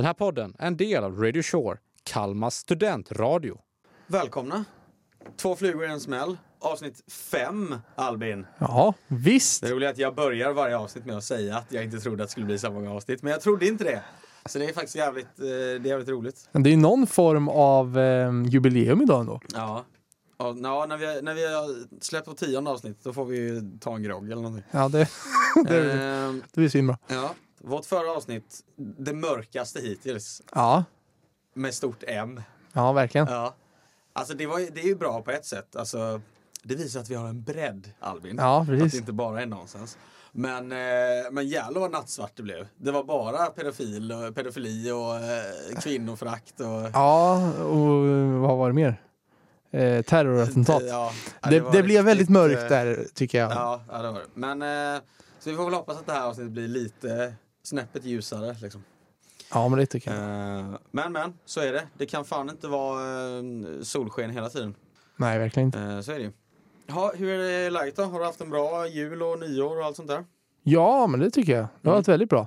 Den här podden är en del av Radio Shore, Kalmas studentradio. Välkomna! Två flugor i en smäll. Avsnitt fem, Albin. Ja, visst. Det roliga är att jag börjar varje avsnitt med att säga att jag inte trodde att det skulle bli så många avsnitt. Men jag trodde inte det. Så det är faktiskt jävligt, eh, det är jävligt roligt. Men Det är någon form av eh, jubileum idag ändå. Ja. Ja, när, vi, när vi har släppt på tionde avsnitt då får vi ju ta en grogg eller någonting. Ja, det, det, Ehm, det blir svinbra. ja. Vårt förra avsnitt, det mörkaste hittills, Ja, med stort M. ja verkligen. Ja. Alltså det, var, det är ju bra på ett sätt. Alltså, det visar att vi har en bredd, Albin. Ja, Att det precis. inte bara är nonsens. Men, eh, men jävlar vad nattsvart det blev. Det var bara pedofil och, pedofili och eh, kvinnoförakt och... Ja, och vad var det mer? Eh, terrorattentat. Ja, Det, var det blev väldigt mörkt eh, där, tycker jag. Ja, ja, det var det. Men eh, så vi får väl hoppas att det här avsnittet blir lite snäppet ljusare. Liksom. Ja, men det tycker jag. Eh, men men, så är det. Det kan fan inte vara eh, solsken hela tiden. Nej, verkligen inte. Eh, så är det ju. Ja, hur är det läget då? Har du haft en bra jul och nyår och allt sånt där? Ja, men det tycker jag. Det har Mm. varit väldigt bra.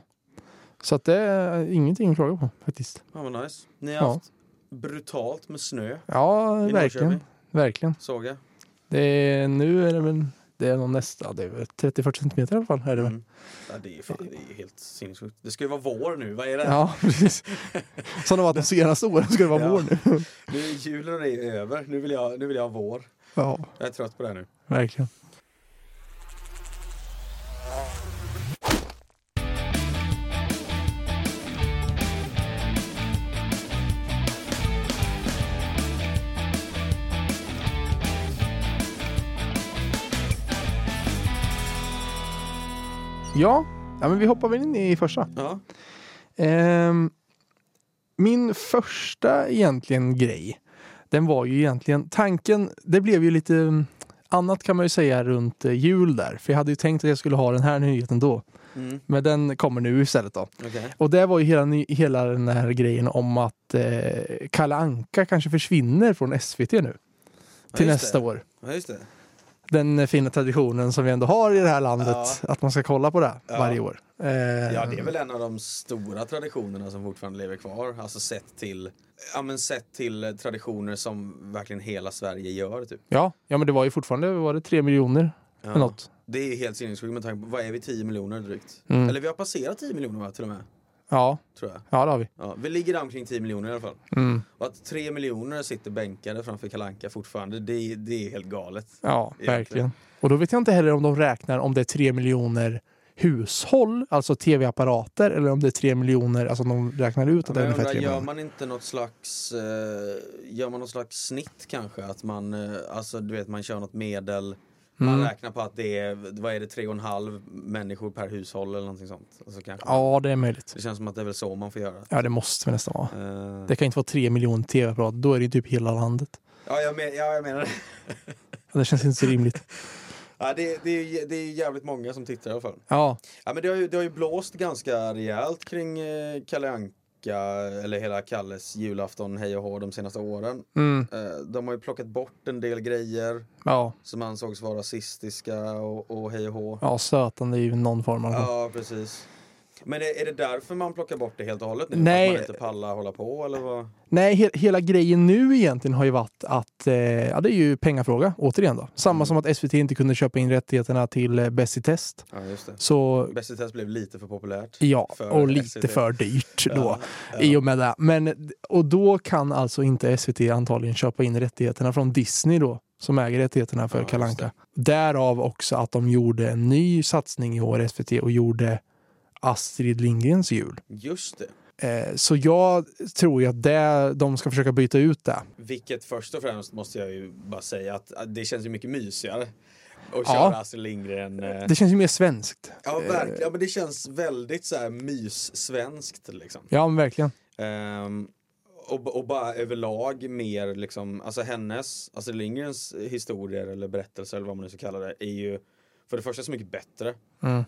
Så att det är ingenting att klaga på faktiskt. Ja, vad nice. Ni har Ja. haft brutalt med snö, Ja, verkligen. Verkligen. såg jag. Det är, nu är det väl det är nog nästa, det är väl 30-40 centimeter i alla fall. Är det väl. Mm. Ja, det, är fan, det är helt sinnessjukt. Det ska ju vara vår nu, vad är det? Ja, precis. Som det var de senaste åren ska det vara Ja. vår nu. Nu är julen är över, nu vill, jag, nu vill jag ha vår. Ja, Jag är trött på det nu. verkligen. Ja, ja men vi hoppar väl in i första. Ja. Ehm, min första egentligen grej, den var ju egentligen tanken, det blev ju lite annat kan man ju säga runt eh, jul där. För jag hade ju tänkt att jag skulle ha den här nyheten då. Mm. Men den kommer nu istället då. Okej. Och det var ju hela, hela den här grejen om att eh, Kalle Anka kanske försvinner från SVT nu. Till Ja, just nästa det. år. Ja, just det. Den eh, fina traditionen som vi ändå har i det här landet. Ja. Att man ska kolla på det Ja. varje år. Eh, Ja, det är väl en av de stora traditionerna som fortfarande lever kvar. Alltså sett till, ja, men sett till eh, traditioner som verkligen hela Sverige gör. Typ. ja, ja, men det var ju fortfarande var det tre miljoner Ja. något. Det är helt sinnessjukt med tanke på, vad är vi, 10 miljoner drygt? Mm. Eller vi har passerat 10 miljoner va, till och med, Ja, tror jag. ja det har vi. Ja, vi ligger där omkring 10 miljoner i alla fall. Mm. Och att 3 miljoner sitter bänkade framför Kalanka fortfarande, det, det är helt galet. Ja, Egentligen. verkligen. Och då vet jag inte heller om de räknar om det är tre miljoner hushåll, alltså tv-apparater, eller om det är tre miljoner, alltså de räknar ut att det Men är ungefär undrar, tre gör miljoner. man inte något slags, eh, gör man något slags snitt kanske? Att man, eh, alltså du vet man kör något medel, man Mm. räknar på att det är, vad är det, tre och en halv människor per hushåll eller någonting sånt. Alltså, kanske. Ja, det är möjligt. Det känns som att det är väl så man får göra. Ja, det måste väl nästan vara. Eh, Det kan inte vara tre miljoner tv-apparater, då är det ju typ hela landet. ja, jag men, ja, jag menar det. Det känns inte så rimligt. Ja, det, det, är, det är jävligt många som tittar i alla fall. Ja, Ja, men det, har ju, det har ju blåst ganska rejält kring eh, Kalle Anka, eller hela Kalles julafton, hej och hå, de senaste åren. mm. Eh, de har ju plockat bort en del grejer ja, som ansågs vara rasistiska och, och hej och hå. ja sötande i någon form. Alltså. Ja, precis. Men är, är det därför man plockar bort det helt och hållet nu? Nej. Att man inte pallar hålla på eller vad? Nej, he hela grejen nu egentligen har ju varit att, eh, ja det är ju pengafråga återigen då. Samma Mm. som att SVT inte kunde köpa in rättigheterna till eh, Bäst i test. Ja, just det. Så Bäst i test blev lite för populärt. ja, för och lite SVT. för dyrt då. Ja. I och med det. Men, och då kan alltså inte SVT antagligen köpa in rättigheterna från Disney då, som äger rättigheterna för Ja, Kalle just det. Anka. Därav också att de gjorde en ny satsning i år, SVT, och gjorde Astrid Lindgrens jul. Just det. Eh, så jag tror ju att det, de ska försöka byta ut det. Vilket först och främst måste jag ju bara säga att det känns ju mycket mysigare. Att Ja. köra Astrid Lindgren. eh, Det känns ju mer svenskt. Ja, verkligen. Ja, men det känns väldigt så här mys-svenskt liksom. Ja, men verkligen. Ehm, och, och bara överlag mer liksom, alltså hennes, Astrid Lindgrens historier eller berättelser eller vad man nu ska kalla det, är ju för det första så mycket bättre. Mm.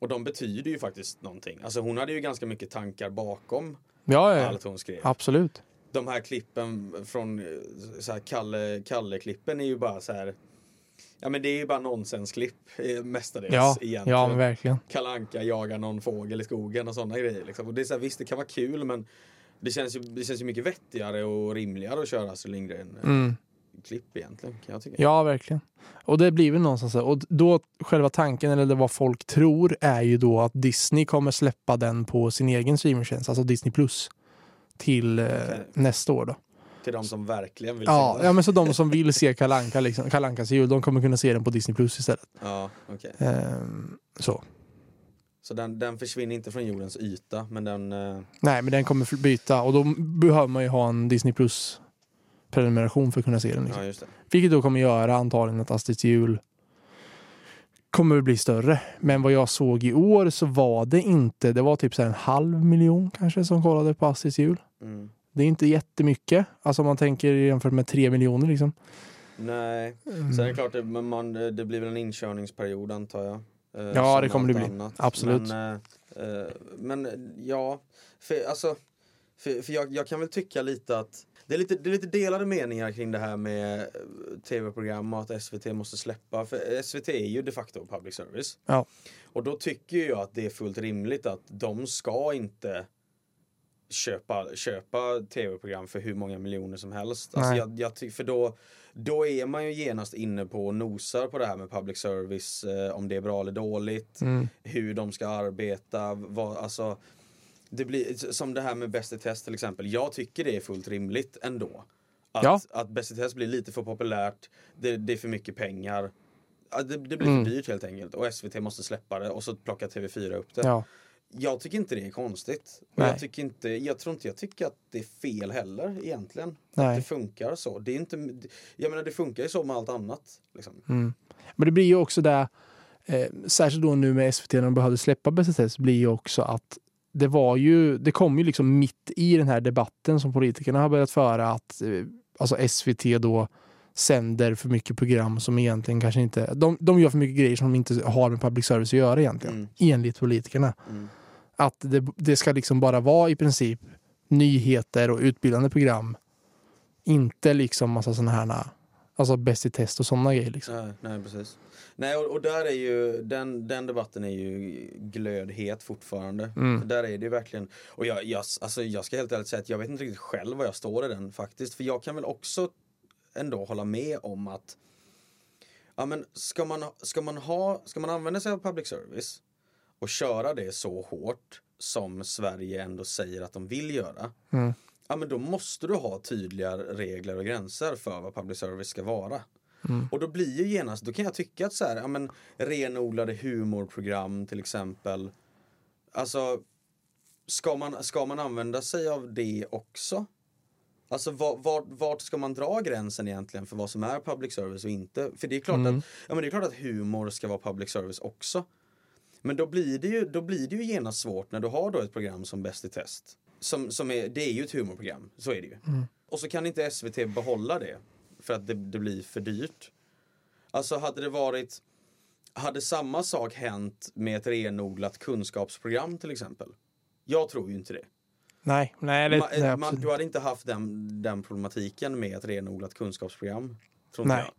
Och de betyder ju faktiskt någonting. Alltså hon hade ju ganska mycket tankar bakom Ja, ja, allt hon skrev. absolut. De här klippen från eh, så här Kalle, Kalle-klippen är ju bara så här Ja men det är ju bara nonsensklipp eh, mestadels Ja, egentligen. ja men verkligen. Kalanka jagar någon fågel i skogen och sådana grejer. Liksom. Och det är så här, visst, det kan vara kul men det känns, ju, det känns ju mycket vettigare och rimligare att köra Astrid Lindgren-klipp Mm. Egentligen. Kan jag tycka. Ja, verkligen. Och det blir väl någonstans så. Och då själva tanken, eller vad folk tror, är ju då att Disney kommer släppa den på sin egen streamingtjänst, alltså Disney Plus, till eh, Okej. nästa år då. Till de som verkligen vill Ja, se det. ja, men så de som vill se Kalanka liksom, Kalankas jul, de kommer kunna se den på Disney Plus istället. Ja, okej. Ehm, så. Så den, den försvinner inte från jordens yta men den... eh, Nej, men den kommer byta och då behöver man ju ha en Disney Plus prenumeration för att kunna se den. Liksom. Ja, just det. Vilket då kommer göra antagligen att Astrids jul kommer att bli större. Men vad jag såg i år så var det inte, det var typ så en halv miljon kanske som kollade på Astrids jul. Mm. Det är inte jättemycket, alltså om man tänker jämfört med tre miljoner liksom. Nej, Mm. sen är det klart det, man, det blir väl en inkörningsperiod antar jag. Eh, Ja, det kommer det bli. annat. Absolut. Men, eh, eh, men ja, för, alltså, för, för jag, jag kan väl tycka lite att det är lite, det är lite delade meningar kring det här med eh, tv-program och att SVT måste släppa. För SVT är ju de facto public service. Ja. Och då tycker jag att det är fullt rimligt att de ska inte köpa, köpa tv-program för hur många miljoner som helst. Alltså jag, jag för då, då är man ju genast inne på och nosar på det här med public service, eh, om det är bra eller dåligt, Mm. hur de ska arbeta, vad, alltså det blir som det här med Bäst i test till exempel. Jag tycker det är fullt rimligt ändå. Att, Ja. att Bäst i test blir lite för populärt, det, det är för mycket pengar. Det, det blir Mm. för dyrt helt enkelt och SVT måste släppa det och så plockar TV4 upp det. Ja. Jag tycker inte det är konstigt. Nej. jag, tycker inte, jag tror inte jag tycker att det är fel heller egentligen. Att Nej. det funkar så. Det är inte, jag menar det funkar ju så med allt annat. Liksom. Mm. Men det blir ju också det, eh, särskilt då nu med SVT när de behövde släppa Bäst i test, blir ju också att det var ju, det kom ju liksom mitt i den här debatten som politikerna har börjat föra att eh, alltså SVT då sänder för mycket program som egentligen kanske inte, de, de gör för mycket grejer som inte har med public service att göra egentligen, Mm. enligt politikerna. Mm. Att det, det ska liksom bara vara i princip nyheter och utbildande program. Inte liksom massa sådana här, alltså Bäst i test och sådana grejer liksom. Nej, nej precis. Nej och, och där är ju, den, den debatten är ju glödhet fortfarande. Mm. Där är det ju verkligen, och jag, jag, alltså jag ska helt ärligt säga att jag vet inte riktigt själv var jag står i den faktiskt. För jag kan väl också ändå hålla med om att Ja men ska man, ska man ha, ska man använda sig av public service och köra det så hårt som Sverige ändå säger att de vill göra. Mm. Ja men då måste du ha tydliga regler och gränser för vad public service ska vara. Mm. Och då blir ju genast, då kan jag tycka att så här, ja men renodlade humorprogram till exempel. Alltså, ska man, ska man använda sig av det också? Alltså var, var, vart ska man dra gränsen egentligen för vad som är public service och inte? För det är klart, Mm. att, ja, men det är klart att humor ska vara public service också. Men då blir det ju, då blir det ju genast svårt när du har då ett program som Bäst i test. Som, som är, det är ju ett humorprogram, så är det ju. Och så kan inte SVT behålla det för att det, det blir för dyrt. Alltså hade det varit, hade samma sak hänt med ett renodlat kunskapsprogram till exempel? Jag tror ju inte det. Nej, nej, det, Ma, nej ma, absolut. du hade inte haft den, den problematiken med ett renodlat kunskapsprogram. Tror Nej. jag.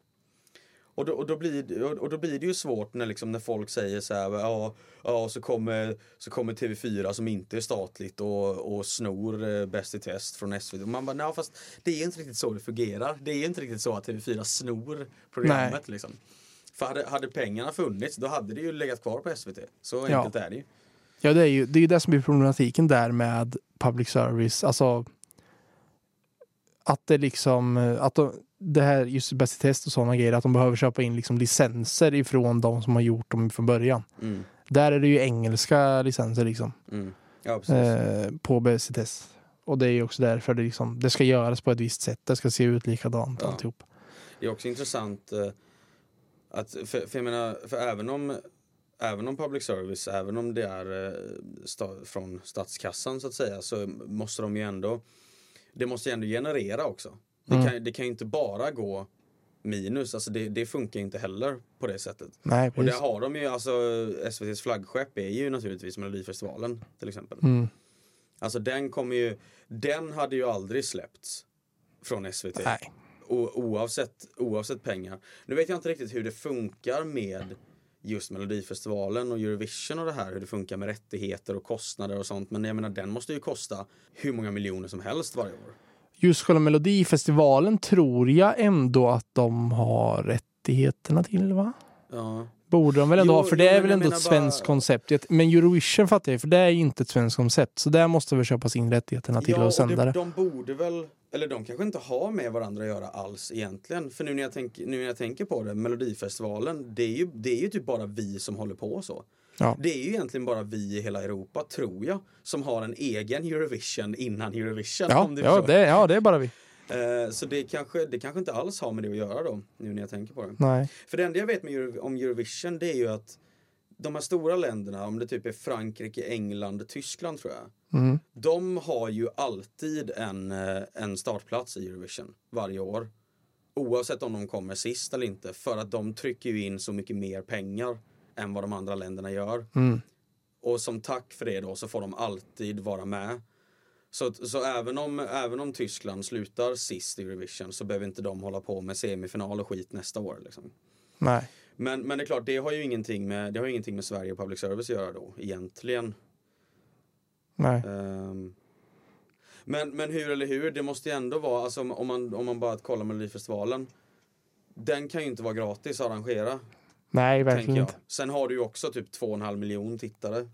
Och då, och, då blir, det- och, då blir det ju svårt när, liksom, när folk säger så här, ja, ja så, kommer, så kommer TV4 som inte är statligt och, och snor eh, Bäst i test från SVT. Och man bara, nej fast det är inte riktigt så det fungerar. Det är inte riktigt så att TV4 snor programmet liksom. För hade, hade pengarna funnits då hade det ju legat kvar på SVT. Så Ja. enkelt är det ju. Ja, det är ju det, är ju det som är problematiken där med public service. Alltså att det liksom, att de, det här just Bäst i test och sådana grejer, att de behöver köpa in liksom licenser ifrån de som har gjort dem från början. Mm, Där är det ju engelska licenser liksom mm. Ja, eh, på Bäst i test. Och det är ju också därför det, liksom, det ska göras på ett visst sätt. Det ska se ut likadant Ja. alltihop. Det är också intressant eh, att, för, för jag menar, för även om Även om public service, även om det är eh, sta, från statskassan så att säga, så måste de ju ändå Det måste ju ändå generera också. Det, Mm. kan, det kan ju inte bara gå minus, alltså det, det funkar inte heller på det sättet. Nej, Och där har de ju, alltså SVTs flaggskepp är ju naturligtvis Melodifestivalen till exempel. Mm. Alltså den kommer ju, den hade ju aldrig släppts från SVT. Nej. o, oavsett, oavsett pengar. Nu vet jag inte riktigt hur det funkar med just Melodifestivalen och Eurovision och det här, hur det funkar med rättigheter och kostnader och sånt. Men jag menar, den måste ju kosta hur många miljoner som helst varje år. Just själva Melodifestivalen tror jag ändå att de har rättigheterna till va? Ja. Borde de väl ändå Jo, ha, för det är väl ändå ett svenskt bara- koncept. Men Eurovision fattar jag, för det är ju inte ett svenskt koncept. Så där måste väl köpas in rättigheterna till ja, sända och det. det, de borde väl, eller de kanske inte har med varandra att göra alls egentligen. För nu när jag, tänk, nu när jag tänker på det, Melodifestivalen, det är, ju, det är ju typ bara vi som håller på så. Ja. Det är ju egentligen bara vi i hela Europa, tror jag, som har en egen Eurovision innan Eurovision. Ja, ja, det, ja, det är bara vi. Eh, så det kanske, det kanske inte alls har med det att göra då, nu när jag tänker på det. Nej. För det enda jag vet Euro, om Eurovision det är ju att de här stora länderna, om det typ är Frankrike, England, Tyskland tror jag. Mm. De har ju alltid en, eh, en startplats i Eurovision varje år. Oavsett om de kommer sist eller inte. För att de trycker ju in så mycket mer pengar än vad de andra länderna gör. Mm. Och som tack för det då så får de alltid vara med. Så, så även, om, även om Tyskland slutar sist i Eurovision så behöver inte de hålla på med semifinal och skit nästa år. Liksom. Nej. Men, men det är klart, det har ju ingenting med, det har ingenting med Sverige och public service att göra då, egentligen. Nej. Ehm, men, men hur eller hur, det måste ju ändå vara, alltså om man, om man bara kollar Melodifestivalen. Den kan ju inte vara gratis att arrangera, Nej, verkligen inte. Sen har du ju också typ 2,5 miljon tittare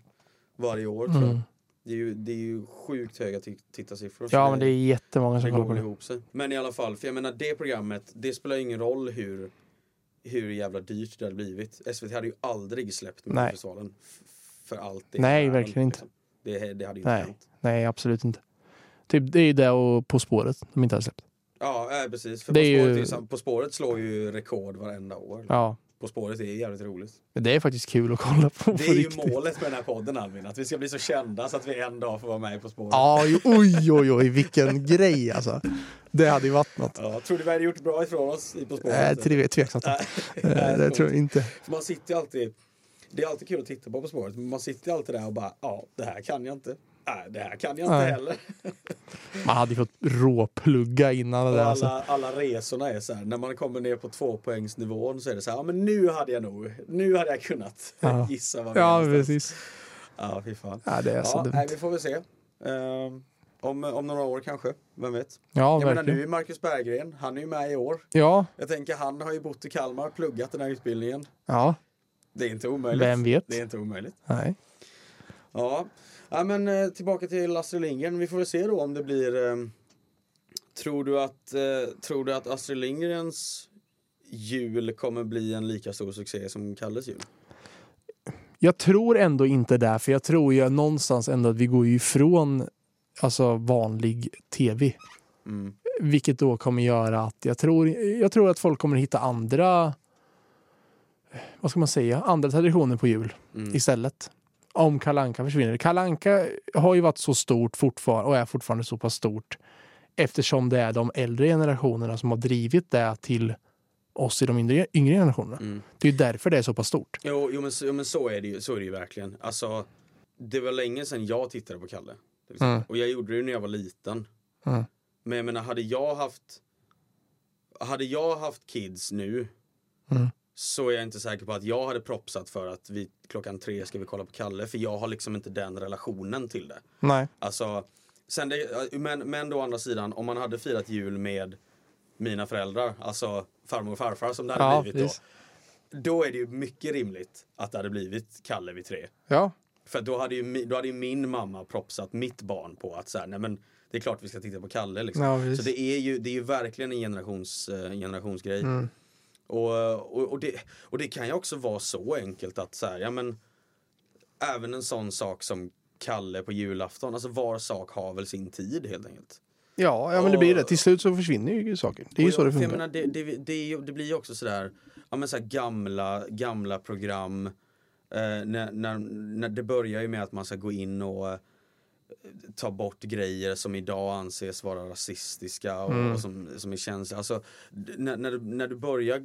varje år tror Mm. jag. Det är, ju, det är ju sjukt höga ti- tittarsiffror. Ja, men det är jättemånga som kollar på det. ihop sig. Men i alla fall, för jag menar det programmet, det spelar ingen roll hur, hur jävla dyrt det hade blivit. SVT hade ju aldrig släppt. Melodifestivalen för allt det Nej, verkligen inte. liksom. Det, det hade ju inte Nej. hänt. Nej, absolut inte. Typ, det är ju det och På spåret de inte har släppt. Ja, äh, precis. För på, spåret ju- på spåret slår ju rekord varenda år. Ja. På spåret är jävligt roligt. Det är faktiskt kul att kolla på. Det är ju riktigt. målet med den här podden Albin, att vi ska bli så kända så att vi en dag får vara med På spåret. Ja, oj, oj, oj, vilken grej alltså. Det hade ju varit något. Ja, tror du vi hade gjort bra ifrån oss i På spåret? Äh, tve- tveksamt. Nej, Eh, Det tror jag inte. Man sitter alltid, det är alltid kul att titta på På spåret, men man sitter ju alltid där och bara, ja, det här kan jag inte. Nej, det här kan jag inte Nej. heller. Man hade ju fått råplugga innan det där. alla, Alltså. alla resorna är så här, när man kommer ner på tvåpoängsnivån så är det så här, ja men nu hade jag nog, nu hade jag kunnat Ja. gissa vad vi Ja, precis. Ja, fy fan. Ja, det är så Ja, dumt. nej, vi får väl se. Ehm, om, om några år kanske, vem vet. Ja, Jag menar nu verkligen. är Marcus Berggren, han är ju med i år. Ja, Jag tänker han har ju bott i Kalmar, pluggat den här utbildningen. ja, Det är inte omöjligt. vem vet? Det är inte omöjligt. Nej. Ja, ja men eh, tillbaka till Astrid Lindgren. Vi får väl se då om det blir... Eh, tror, du att, eh, tror du att Astrid Lindgrens jul kommer bli en lika stor succé som Kalles jul? Jag tror ändå inte det, för jag tror ju någonstans ändå att vi går ifrån alltså, vanlig tv. Mm. Vilket då kommer göra att jag tror, jag tror att folk kommer hitta andra vad ska man säga, andra traditioner på jul Mm. istället. Om Kalanka försvinner. Kalanka har ju varit så stort fortfarande och är fortfarande så pass stort eftersom det är de äldre generationerna som har drivit det till oss i de yngre, yngre generationerna. Mm. Det är ju därför det är så pass stort. Jo, jo, men, så- jo men så är det ju, så är det ju verkligen. Alltså, det var länge sedan jag tittade på Kalle. Mm. Och jag gjorde det när jag var liten. Mm. Men jag menar, hade jag haft hade jag haft kids nu Mm. Så är jag inte säker på att jag hade propsat för att vi klockan tre ska vi kolla på Kalle. För jag har liksom inte den relationen till det. Nej. Alltså, sen det, men, men då å andra sidan, om man hade firat jul med mina föräldrar, alltså farmor och farfar som det hade Ja, blivit precis. då. Då är det ju mycket rimligt att det hade blivit Kalle vid tre. Ja. För då hade ju, då hade ju min mamma propsat mitt barn på att så här, nej men det är klart vi ska titta på Kalle liksom. Ja, så det är ju, det är ju verkligen en generations, eh, generationsgrej. Mm. Och, och, och, det, och det kan ju också vara så enkelt att så här, ja men även en sån sak som Kalle på julafton, alltså var sak har väl sin tid helt enkelt. Ja, ja, men det blir det. Till slut så försvinner ju saker. Det är ju så det funkar. Menar, det, det, det, det blir ju också sådär, ja men så här gamla, gamla program. Eh, när, när, när det börjar ju med att man ska gå in och ta bort grejer som idag anses vara rasistiska och, Mm. och som, som är känsliga. Alltså, när, när, du, när du börjar,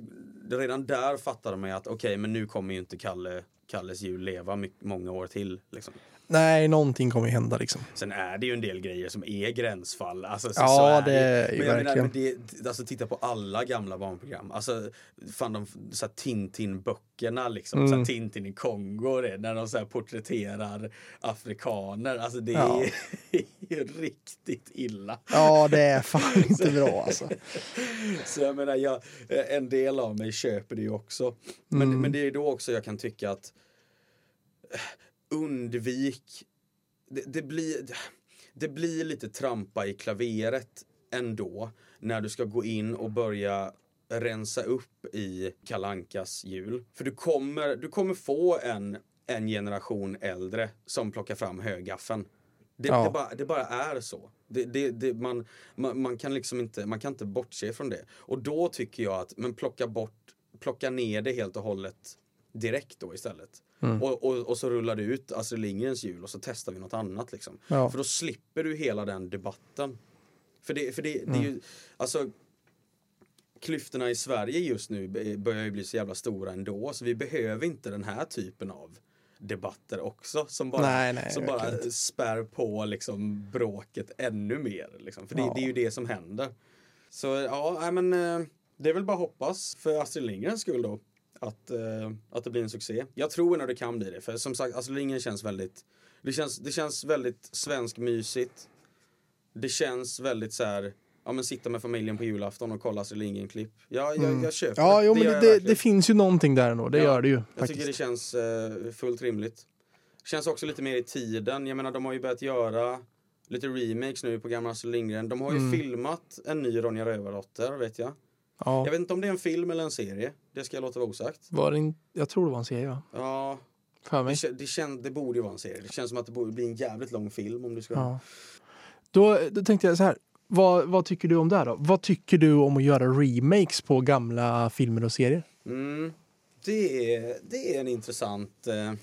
redan där fattar man ju att okej men nu kommer ju inte Kalle, Kalles jul leva my, många år till. Liksom. Nej, någonting kommer ju hända liksom. Sen är det ju en del grejer som är gränsfall. Alltså, så, Ja, så är det är ju men jag menar, verkligen. men det, alltså titta på alla gamla barnprogram. Alltså, fan de så Tintin-böckerna liksom. Mm. Så här, Tintin i Kongo, det, när de så här, porträtterar afrikaner. Alltså det Ja. är ju riktigt illa. Ja, det är fan inte bra alltså. Så jag menar, jag, en del av mig köper det ju också. Men, Mm. men det är då också jag kan tycka att eh, undvik, det, det, blir, det blir lite trampa i klaveret ändå när du ska gå in och börja rensa upp i Kalankas jul. För du kommer, du kommer få en, en generation äldre som plockar fram högaffeln. Det, Ja. det, bara, det bara är så. Det, man, man, man kan liksom inte, man kan inte bortse från det. Och då tycker jag att, men plocka bort, plocka ner det helt och hållet direkt då istället. Mm. Och, och, och så rullar du ut Astrid Lindgrens jul och så testar vi något annat liksom. Ja. För då slipper du hela den debatten. För det, för det, det är Mm. ju, alltså klyftorna i Sverige just nu börjar ju bli så jävla stora ändå så vi behöver inte den här typen av debatter också som bara, Nej, nej, som bara inte. spär på liksom bråket ännu mer. Liksom. För det, Ja. det är ju det som händer. Så ja, men eh, det är väl bara hoppas för Astrid Lindgrens skull då att, eh, att det blir en succé. Jag tror ändå det kan bli det för som sagt Astrid Lindgren känns väldigt det känns, det känns väldigt svensk mysigt. Det känns väldigt så här Ja men sitta med familjen på julafton och kolla Astrid Lindgren-klipp. Ja, jag, jag köper Mm. Ja, det. jo, men det, det, det finns ju någonting där ändå. Det Ja, gör det ju Jag faktiskt. tycker det känns eh, fullt rimligt. Känns också lite mer i tiden. Jag menar de har ju börjat göra lite remakes nu på gamla Astrid Lindgren. De har ju Mm. filmat en ny Ronja Rövardotter vet jag. Ja, Jag vet inte om det är en film eller en serie. Det ska jag låta vara osagt. var det in, jag tror det var en serie va? Ja, För det, mig. kä- det, kän, det borde ju vara en serie. Det känns som att det borde bli en jävligt lång film om du ska... Ja. Då, då tänkte jag så här. Vad, vad tycker du om det här då? Vad tycker du om att göra remakes på gamla filmer och serier? Mm, det, är, det är en intressant... Eh,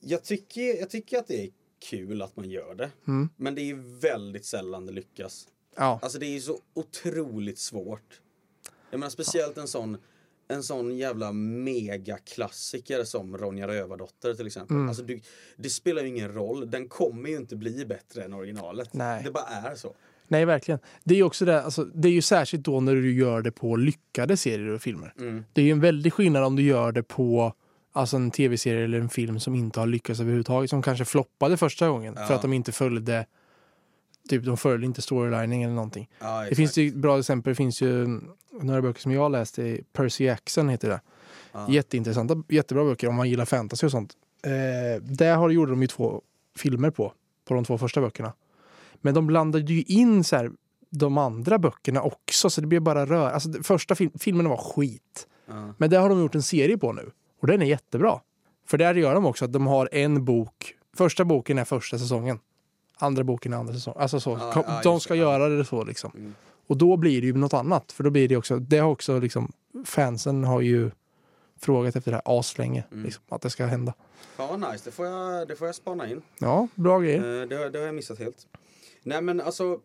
jag, tycker, jag tycker att det är kul att man gör det. Mm. Men det är väldigt sällan det lyckas. Ja. Alltså det är så otroligt svårt. Jag menar speciellt en sån en sån jävla megaklassiker som Ronja Rövardotter till exempel. Mm. Alltså du, det spelar ju ingen roll. Den kommer ju inte bli bättre än originalet. Nej. Det bara är så. Nej, verkligen. Det är ju också det, alltså, det är ju särskilt då när du gör det på lyckade serier och filmer. Mm. Det är ju en väldig skillnad om du gör det på alltså en tv-serie eller en film som inte har lyckats överhuvudtaget. Som kanske floppade första gången för Ja. att de inte följde Typ de följde inte storylining eller någonting. Ja, Det finns ju bra exempel. Det finns ju några böcker som jag läste. Percy Jackson heter det. Ja. Jätteintressanta, jättebra böcker om man gillar fantasy och sånt. Eh, där har, gjorde de ju två filmer på, på de två första böckerna. Men de blandade ju in så här, de andra böckerna också, så det blev bara rör. Alltså, första fil- filmerna var skit. Ja. Men det har de gjort en serie på nu. Och den är jättebra. För där gör de också att de har en bok. Första boken är första säsongen. Andra boken är andra säsongen. Alltså så. Kom- ja, de ska det. göra det så liksom. Mm. Och då blir det ju något annat. För då blir det också, det har också liksom, fansen har ju frågat efter det här aslänge. Mm. Liksom, att det ska hända. Ja, nice. Det får jag, det får jag spana in. Ja, bra grejer. Eh, det, har- det har jag missat helt. Nej men alltså,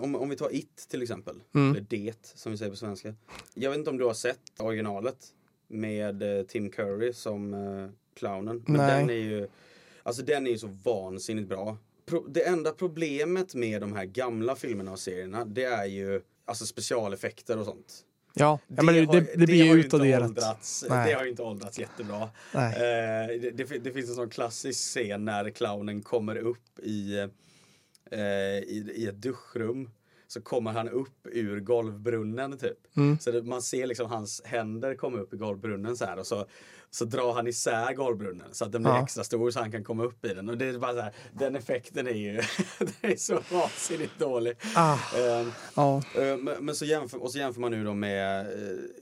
om, om vi tar It till exempel. Mm. Eller Det som vi säger på svenska. Jag vet inte om du har sett originalet med eh, Tim Curry som eh, clownen. Men Nej. den är ju, alltså den är ju så vansinnigt bra. Pro, det enda problemet med de här gamla filmerna och serierna det är ju alltså specialeffekter och sånt. Ja, ja men det, har- det, det blir ju Nej. det har ju inte åldrats jättebra. Nej. Eh, det, det, det finns en sån klassisk scen när clownen kommer upp i, eh, i, i ett duschrum. Så kommer han upp ur golvbrunnen typ. Mm. Så det, man ser liksom hans händer komma upp i golvbrunnen så här och så, så drar han isär golvbrunnen så att den blir Ja. extra stor så han kan komma upp i den. Och det är bara så här, den effekten är ju den är så vansinnigt dålig. Ah, Eh, ja. Eh, Men, men så jämför, och så jämför man nu då med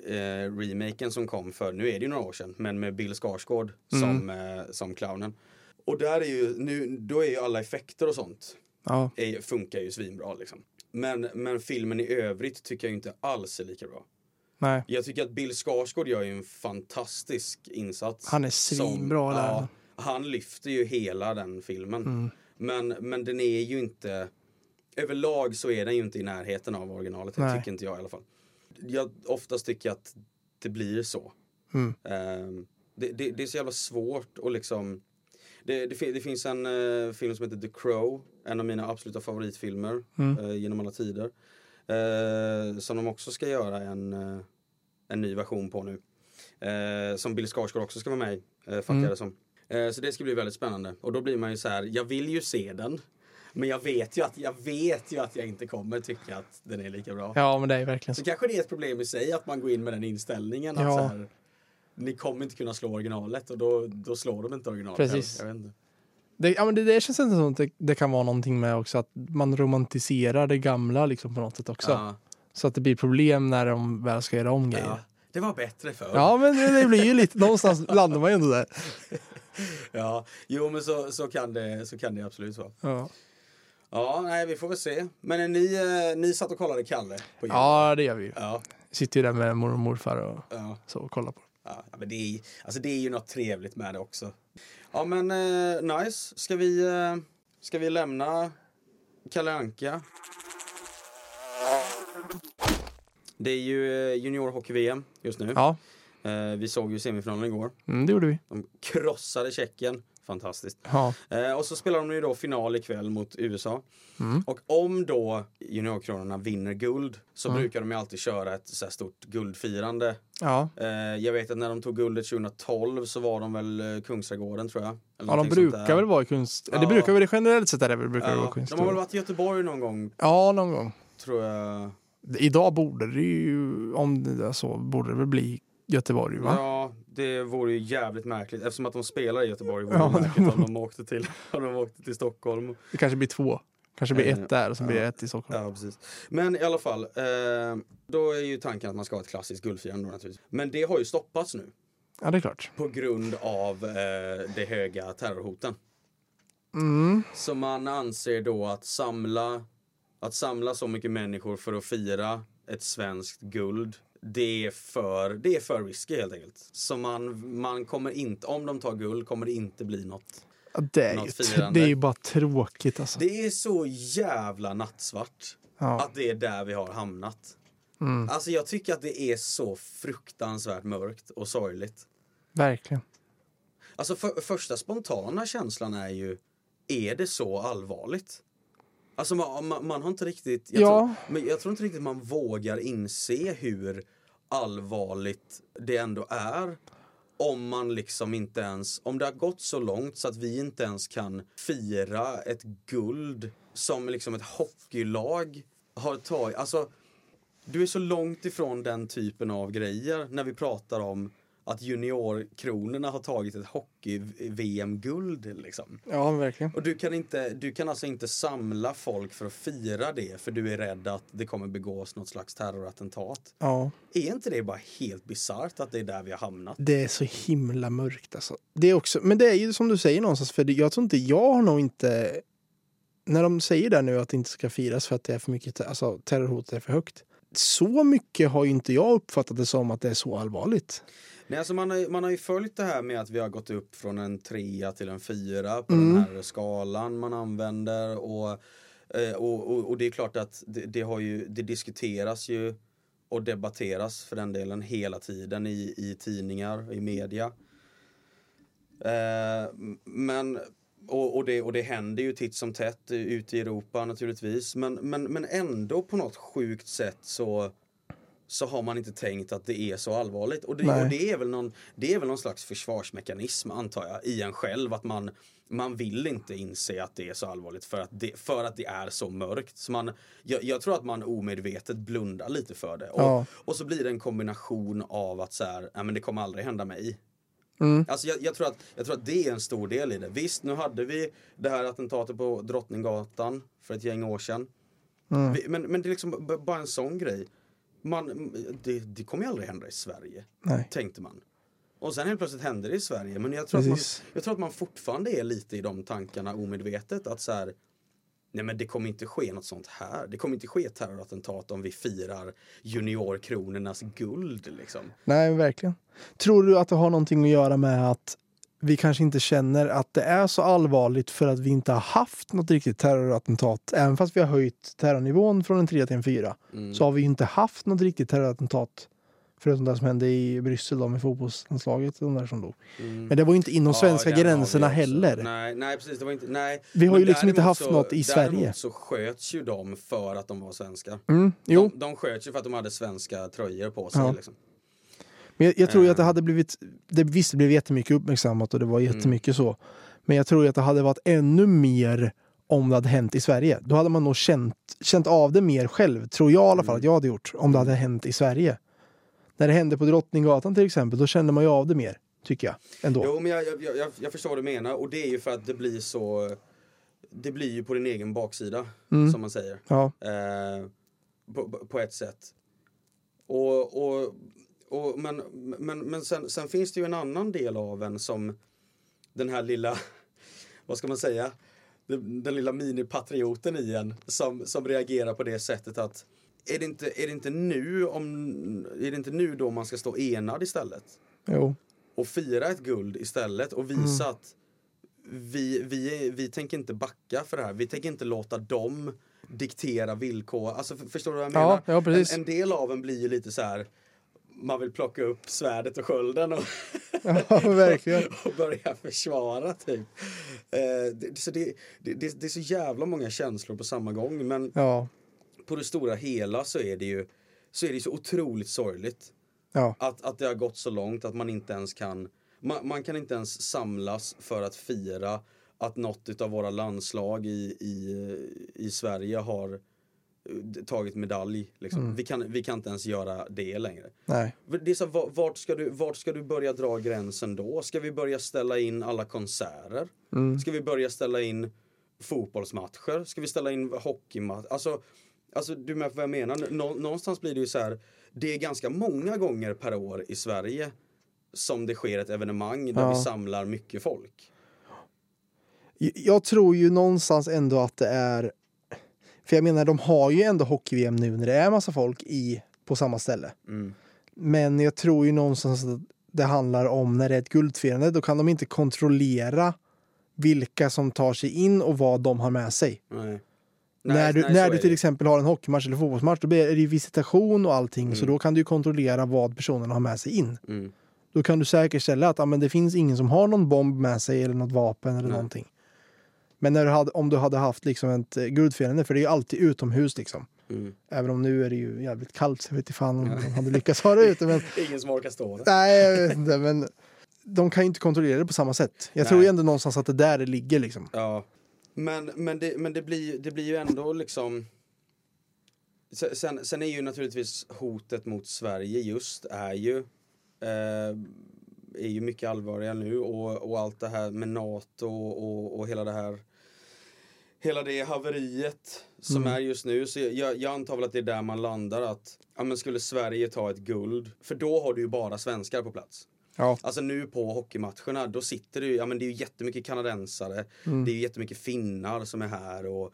eh, eh, remaken som kom för, nu är det ju några år sedan, men med Bill Skarsgård som, eh, som clownen. Och där är ju, nu, då är ju alla effekter och sånt, ja. är, funkar ju svinbra liksom. Men, men filmen i övrigt tycker jag inte alls är lika bra. Nej. Jag tycker att Bill Skarsgård gör en fantastisk insats. Han är som- svinbra där. Ja, han lyfter ju hela den filmen. Mm. Men, men den är ju inte Överlag så är den ju inte i närheten av originalet. Det tycker inte jag i alla fall. Jag oftast tycker att det blir så. Mm. Ehm, det, det, det är så jävla svårt att liksom Det, det, det finns en eh, film som heter The Crow, en av mina absoluta favoritfilmer Mm. eh, genom alla tider. Eh, som de också ska göra en, eh, en ny version på nu. Eh, som Bill Skarsgård också ska vara med i, eh, fattar Mm. jag det som. Så det ska bli väldigt spännande. Och då blir man ju så här, jag vill ju se den. Men jag vet ju att jag, vet ju att jag inte kommer tycka att den är lika bra. Ja, men det är verkligen Så så. kanske det är ett problem i sig att man går in med den inställningen. Att Ja. så här, ni kommer inte kunna slå originalet och då, då slår de inte originalet. Precis. Jag vet inte. Det, ja, men det, det känns inte som att det, det kan vara någonting med också att man romantiserar det gamla liksom på något sätt också. Ja, Så att det blir problem när de väl ska göra om grejer. ja. Det var bättre förr. Ja, men det, det blir ju lite, någonstans landar man ju ändå där. Ja, jo men så, så, kan det, så kan det absolut vara. Ja, Ja, nej vi får väl se. Men ni, eh, ni satt och kollade Kalle? På jul? ja det gör vi. Ja, Sitter ju där med mormor och morfar och ja, så och kollar på. Ja. men det är, alltså det är ju något trevligt med det också. Ja men eh, nice. Ska vi, eh, ska vi lämna Kalle Anka? Det är ju eh, juniorhockey-VM just nu. Ja, Eh, vi såg ju semifinalen igår. mm, det gjorde vi. De krossade Tjeckien. Fantastiskt. Ja, Eh, och så spelar de ju då final ikväll mot USA. Mm. Och om då juniorkronorna vinner guld så Mm. brukar de ju alltid köra ett så här stort guldfirande. ja. Eh, jag vet att när de tog guldet 2012 så var de väl eh, Kungsträdgården tror jag. Ja de brukar väl vara i kunst... Ja. Det brukar väl generellt sett är det väl brukar det vara Ja, kunst. de har väl varit i Göteborg någon gång Ja, någon gång. tror jag. Idag borde det ju, om det är så, borde det väl bli Göteborg va? Ja, det vore ju jävligt märkligt eftersom att de spelar i Göteborg. Vore Ja, märkligt om de åkte till, om de åkte till Stockholm. Det kanske blir två. Kanske blir Eh, ett där och så blir det ja. ett i Stockholm. Ja, precis. Men i alla fall, eh, då är ju tanken att man ska ha ett klassiskt guldfirande naturligtvis. Men det har ju stoppats nu Ja, det är klart. på grund av eh, de höga terrorhoten. Mm. Så man anser då att samla, att samla så mycket människor för att fira ett svenskt guld det är för, det är för risky helt enkelt. Så man, man kommer inte, om de tar guld kommer det inte bli något. Ja, det, är ju, Något firande. det är ju bara tråkigt alltså. Det är så jävla nattsvart Ja. att det är där vi har hamnat. Mm. Alltså jag tycker att det är så fruktansvärt mörkt och sorgligt. Verkligen. Alltså för, första spontana känslan är ju, är det så allvarligt? Alltså man, man, man har inte riktigt, jag, Ja. tror, men jag tror inte riktigt man vågar inse hur allvarligt det ändå är. Om man liksom inte ens, om det har gått så långt så att vi inte ens kan fira ett guld som liksom ett hockeylag har tagit. Alltså, du är så långt ifrån den typen av grejer när vi pratar om att juniorkronorna har tagit ett hockey-VM-guld. Liksom. Ja, verkligen. Och du kan, inte, du kan alltså inte samla folk för att fira det för du är rädd att det kommer begås något slags terrorattentat. Ja. Är inte det bara helt bisarrt att det är där vi har hamnat? Det är så himla mörkt alltså. Det är också, men det är ju som du säger någonstans, för det- jag tror inte, jag har nog inte... När de säger där nu att det inte ska firas för att det är för mycket, alltså terrorhotet är för högt. Så mycket har ju inte jag uppfattat det som att det är så allvarligt. Nej, alltså man, har, man har ju följt det här med att vi har gått upp från en trea till en fyra på Mm. den här skalan man använder. Och, eh, och, och, och det är klart att det, det, har ju, det diskuteras ju och debatteras för den delen hela tiden i, i tidningar, i media. Eh, men, och, och, det, och det händer ju titt som tätt ute i Europa naturligtvis. Men, men, men ändå på något sjukt sätt så så har man inte tänkt att det är så allvarligt. Och det, och det, är, väl någon, det är väl någon slags försvarsmekanism antar jag i en själv. Att man, man vill inte inse att det är så allvarligt för att det, för att det är så mörkt. Så man, jag, jag tror att man omedvetet blundar lite för det. Och, Ja. och så blir det en kombination av att så här, nej men det kommer aldrig hända mig. Mm. Alltså jag, jag, tror att, jag tror att det är en stor del i det. Visst, nu hade vi det här attentatet på Drottninggatan för ett gäng år sedan. Mm. Vi, men, men det är liksom bara en sån grej. Man, det, det kommer ju aldrig hända i Sverige, Nej. tänkte man. Och sen helt plötsligt hände det i Sverige. Men jag tror, att man, jag tror att man fortfarande är lite i de tankarna omedvetet. Att så här, nej men det kommer inte ske något sånt här. Det kommer inte ske terrorattentat om vi firar juniorkronornas guld liksom. Nej, verkligen. Tror du att det har någonting att göra med att vi kanske inte känner att det är så allvarligt för att vi inte har haft något riktigt terrorattentat. Även fast vi har höjt terrornivån från en 3 till en 4 Mm. så har vi inte haft något riktigt terrorattentat Förutom det som hände i Bryssel då med fotbollslandslaget, de där som dog. Mm. Men det var ju inte inom svenska Ja, vi gränserna heller. Nej, nej precis, det var inte, nej. Vi har Men ju liksom inte haft så, något i Sverige. Så sköts ju de för att de var svenskar. Mm, jo, De, de sköts ju för att de hade svenska tröjor på sig. Ja. Liksom. Men jag, jag tror ju att det Eh. hade blivit, det visst det blev jättemycket uppmärksammat och det var Mm. jättemycket så. Men jag tror ju att det hade varit ännu mer om det hade hänt i Sverige. Då hade man nog känt, känt av det mer själv, tror jag i alla fall Mm. att jag hade gjort, om det hade hänt i Sverige. När det hände på Drottninggatan till exempel, då kände man ju av det mer, tycker jag. Ändå. Jo, men jag, jag, jag, jag förstår vad du menar och det är ju för att det blir så det blir ju på din egen baksida, Mm. som man säger. Ja, Eh, på, på ett sätt. Och, och, och, men men, men sen, sen finns det ju en annan del av en som den här lilla, vad ska man säga, den, den lilla minipatrioten i en som, som reagerar på det sättet att är det, inte, är, det inte nu om, är det inte nu då man ska stå enad istället? jo. och fira ett guld istället och visa att vi, vi, vi tänker inte backa för det här. Vi tänker inte låta dem diktera villkor. Alltså, för, förstår du vad jag Ja, menar? ja, precis. En, en del av en blir ju lite så här man vill plocka upp svärdet och skölden och, Ja, verkligen. och börja försvara typ. Eh, det, så det, det, det, är så jävla många känslor på samma gång men Ja, på det stora hela så är det ju så, är det så otroligt sorgligt. ja, Att, att det har gått så långt att man inte ens kan man, man kan inte ens samlas för att fira att något av våra landslag i, i, i Sverige har tagit medalj. Liksom. Vi, kan, vi kan inte ens göra det längre. nej. Det är så, va- vart, ska du, vart ska du börja dra gränsen då? Ska vi börja ställa in alla konserter? Ska vi börja ställa in fotbollsmatcher? Ska vi ställa in hockeymatcher? Alltså, alltså du med på vad jag menar? Nå, någonstans blir det ju så här. Det är ganska många gånger per år i Sverige som det sker ett evenemang där Ja. vi samlar mycket folk. Jag tror ju någonstans ändå att det är... För jag menar, de har ju ändå hockey-VM nu när det är massa folk i, på samma ställe. Mm. Men jag tror ju någonstans att det handlar om när det är ett guldfirande, då kan de inte kontrollera vilka som tar sig in och vad de har med sig. Nej. när Nej, du, nej, när så du är till exempel har en hockeymatch eller fotbollsmatch, då blir det ju visitation och allting, så Mm. då kan du kontrollera vad personerna har med sig in. Mm. Då kan du säkerställa att ja, men det finns ingen som har någon bomb med sig eller något vapen eller Nej. någonting. Men när du hade, om du hade haft liksom ett eh, guldfirande, för det är ju alltid utomhus liksom. Mm. Även om nu är det ju jävligt kallt så jag vet inte fan om de hade lyckats ha det ute. Men, Ingen som orkar stå där. nej, jag vet inte. Men de kan ju inte kontrollera det på samma sätt. Jag Nej. tror ju ändå någonstans att det där det ligger liksom. Ja. Men, men, det, men det, blir, det blir ju ändå liksom... Se- Sen, sen är ju naturligtvis hotet mot Sverige just är ju eh, är ju mycket allvarligare nu och, och allt det här med NATO och, och hela det här hela det haveriet som är just nu. Så jag, jag antar väl att det är där man landar att ja, men skulle Sverige ta ett guld, för då har du ju bara svenskar på plats. Ja. Alltså nu på hockeymatcherna, då sitter ju, ja men det är ju jättemycket kanadensare, Mm. det är ju jättemycket finnar som är här och, och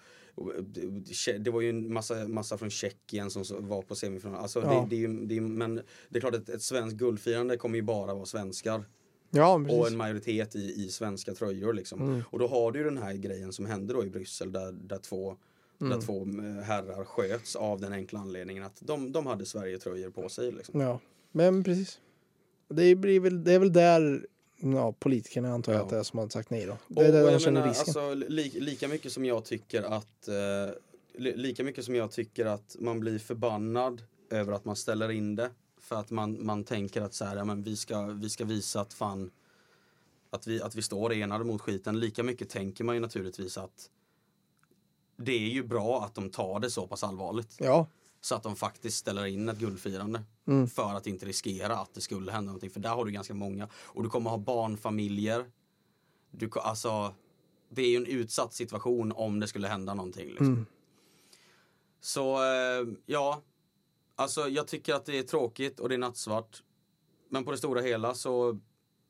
det- det var ju en massa, massa från Tjeckien som var på semifinal. Alltså Ja. det, det är ju, det är, men det är klart att ett svenskt guldfirande kommer ju bara vara svenskar. Ja, Och en majoritet i, i svenska tröjor liksom. Och då har du ju den här grejen som hände då i Bryssel där, där två Där två eh, herrar sköts av den enkla anledningen att de, de hade Sverige-tröjor på sig. Liksom. Ja, men precis. Det, blir väl, det är väl där ja, politikerna antar jag Ja. att det är som har sagt nej då. Det är där och de jag känner menar, risken. alltså, li, lika mycket som jag tycker att eh, li, lika mycket som jag tycker att man blir förbannad över att man ställer in det för att man, man tänker att så här, ja, men vi, ska, vi ska visa att fan att vi, att vi står enade mot skiten. Lika mycket tänker man ju naturligtvis att det är ju bra att de tar det så pass allvarligt. Ja, Så att de faktiskt ställer in ett guldfirande. Mm. För att inte riskera att det skulle hända någonting. För där har du ganska många. Och du kommer ha barnfamiljer. Du, alltså, det är ju en utsatt situation om det skulle hända någonting. Liksom. Mm. Så eh, ja, alltså jag tycker att det är tråkigt och det är nattsvart. Men på det stora hela så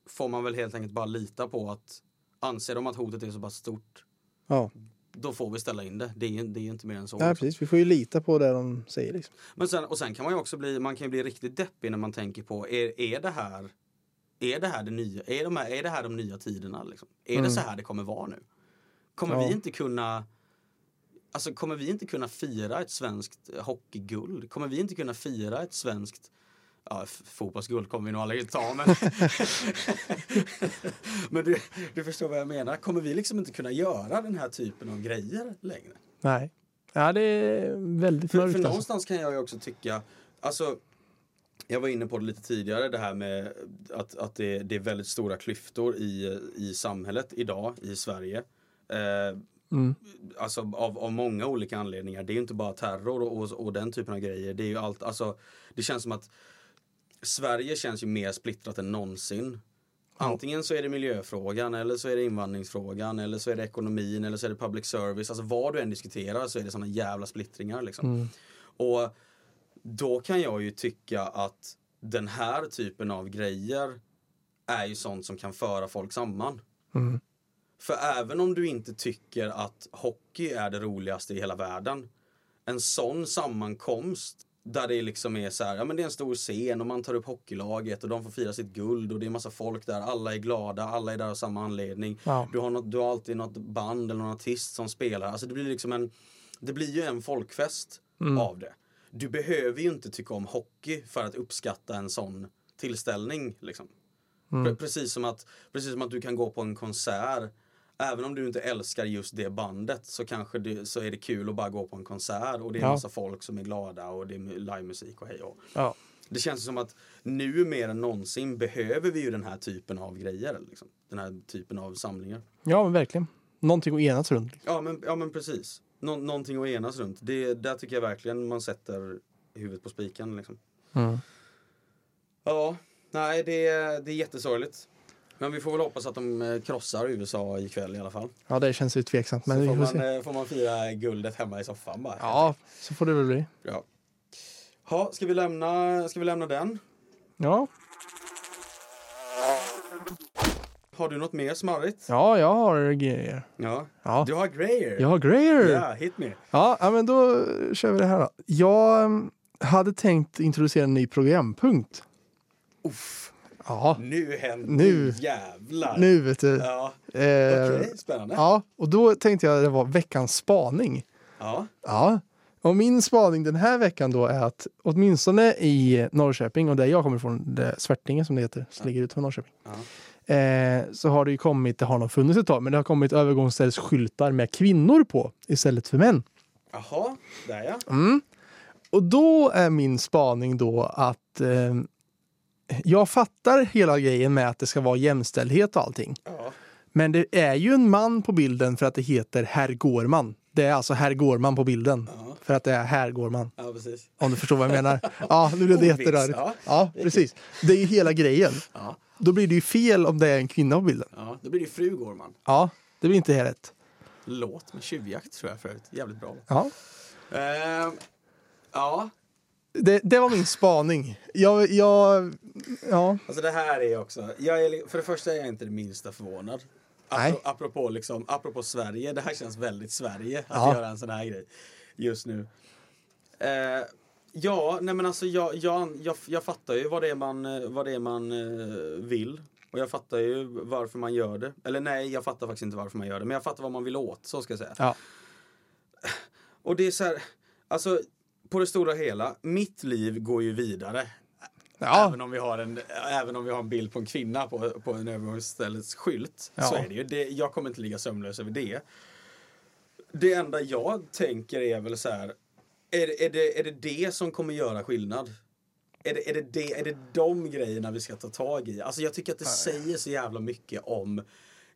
får man väl helt enkelt bara lita på att anser de att hotet är så pass stort, ja. Då får vi ställa in det. Det är, det är inte mer än så. ja liksom. precis. Vi får ju lita på det de säger. Liksom. Men sen, och sen kan man ju också bli, man kan bli riktigt deppig när man tänker på, är, är det här är det här det nya? Är, de här, är det här de nya tiderna? Liksom? Är det så här det kommer vara nu? Kommer Ja. vi inte kunna Alltså kommer vi inte kunna fira ett svenskt hockeyguld? Kommer vi inte kunna fira ett svenskt Ja, fotbollsguld kommer vi nog aldrig ta men... men du, du förstår vad jag menar. Kommer vi liksom inte kunna göra den här typen av grejer längre? Nej. Ja, det är väldigt För, mörkt. för alltså. någonstans kan jag ju också tycka, alltså jag var inne på det lite tidigare, det här med att, att det, det är väldigt stora klyftor i, i samhället idag i Sverige. Eh, Mm. Alltså av, av många olika anledningar. Det är inte bara terror och, och, och den typen av grejer. Det är ju allt, alltså det känns som att Sverige känns ju mer splittrat än någonsin. Antingen så är det miljöfrågan eller så är det invandringsfrågan eller så är det ekonomin eller så är det public service. Alltså vad du än diskuterar så är det såna jävla splittringar liksom. Mm. Och då kan jag ju tycka att den här typen av grejer är ju sånt som kan föra folk samman. Mm. För även om du inte tycker att hockey är det roligaste i hela världen. En sån sammankomst där det liksom är så här, ja men det är en stor scen och man tar upp hockeylaget och de får fira sitt guld och det är massa folk där, alla är glada, alla är där av samma anledning. Ja. Du, har något, du har alltid något band eller någon artist som spelar. Alltså det blir liksom en, det blir ju en folkfest av det. Du behöver ju inte tycka om hockey för att uppskatta en sån tillställning. Liksom. Pre- Precis, som att, precis som att du kan gå på en konsert Även om du inte älskar just det bandet så kanske det, så är det kul att bara gå på en konsert och det är en Ja. massa folk som är glada och det är livemusik och hej och. Ja. Det känns som att nu mer än någonsin behöver vi ju den här typen av grejer. Liksom. Den här typen av samlingar. ja, men verkligen. Någonting att enas runt. Ja men, ja, men precis. Nå någonting att enas runt. Det, där tycker jag verkligen man sätter huvudet på spiken. Liksom. Mm. Ja, nej det, är- det är jättesorgligt. Men vi får väl hoppas att de eh, krossar USA ikväll i alla fall. Ja, det känns ju tveksamt. Men så får man, se. eh, får man fira guldet hemma i soffan bara. Ja, så får det väl bli. ja. Ha, ska, vi lämna, ska vi lämna den? Ja, Har du något mer smarrigt? ja jag har grejer. Ja. Ja. Du har grejer? Jag har grejer. Ja, hit me. Ja, ja, men då kör vi det här då. Jag mm, hade tänkt introducera en ny programpunkt. Uff, Ja, nu händer Nu. jävlar. nu vet du. Ja, Eh, okej, spännande. Ja, och då tänkte jag det var veckans spaning. Ja. Ja, och min spaning den här veckan då är att åtminstone i Norrköping och där jag kommer ifrån, det Svärtinge som det heter, som ligger utanför Norrköping. Ja. Eh, så har det ju kommit, det har nog funnits ett tag, men det har kommit övergångsställsskyltar med kvinnor på istället för män. Jaha, där ja. Mm. Och då är min spaning då att eh, jag fattar hela grejen med att det ska vara jämställdhet och allting. ja. Men det är ju en man på bilden för att det heter Herr Gårman. Det är alltså Herr Gårman på bilden. Ja. För att det är Herr Gårman. Ja, precis. Om du förstår vad jag menar. Ja, nu blev det jätterörigt. ja. Ja, precis. Det är ju hela grejen. Ja. Då blir det ju fel om det är en kvinna på bilden. ja, då blir det fru Gårman. Ja, det blir inte helt rätt. Låt med tjuvjakt tror jag förut. Jävligt bra. Ja. Ehm, ja, Det, det var min spaning. Jag, jag, ja. alltså det här är också. Jag är, för det första är jag inte det minsta förvånad. Nej. Apro, apropå, liksom, apropå Sverige, det här känns väldigt Sverige att Ja. göra en sån här grej just nu. Eh, ja, nej men alltså jag, jag, jag, jag fattar ju vad det är man, eh, vad det man eh, vill. Och jag fattar ju varför man gör det. Eller nej, jag fattar faktiskt inte varför man gör det. Men jag fattar vad man vill åt, så ska jag säga. Ja. Och det är så här, alltså på det stora hela, mitt liv går ju vidare. Ja. Även, om vi har en, även om vi har en bild på en kvinna på, på en övergångsställets skylt. Så Ja. är det ju. Det, jag kommer inte ligga sömnlös över det. Det enda jag tänker är väl så här. Är, är, det, är det det som kommer göra skillnad? Är det, är, det det, är det de grejerna vi ska ta tag i? Alltså jag tycker att det säger så jävla mycket om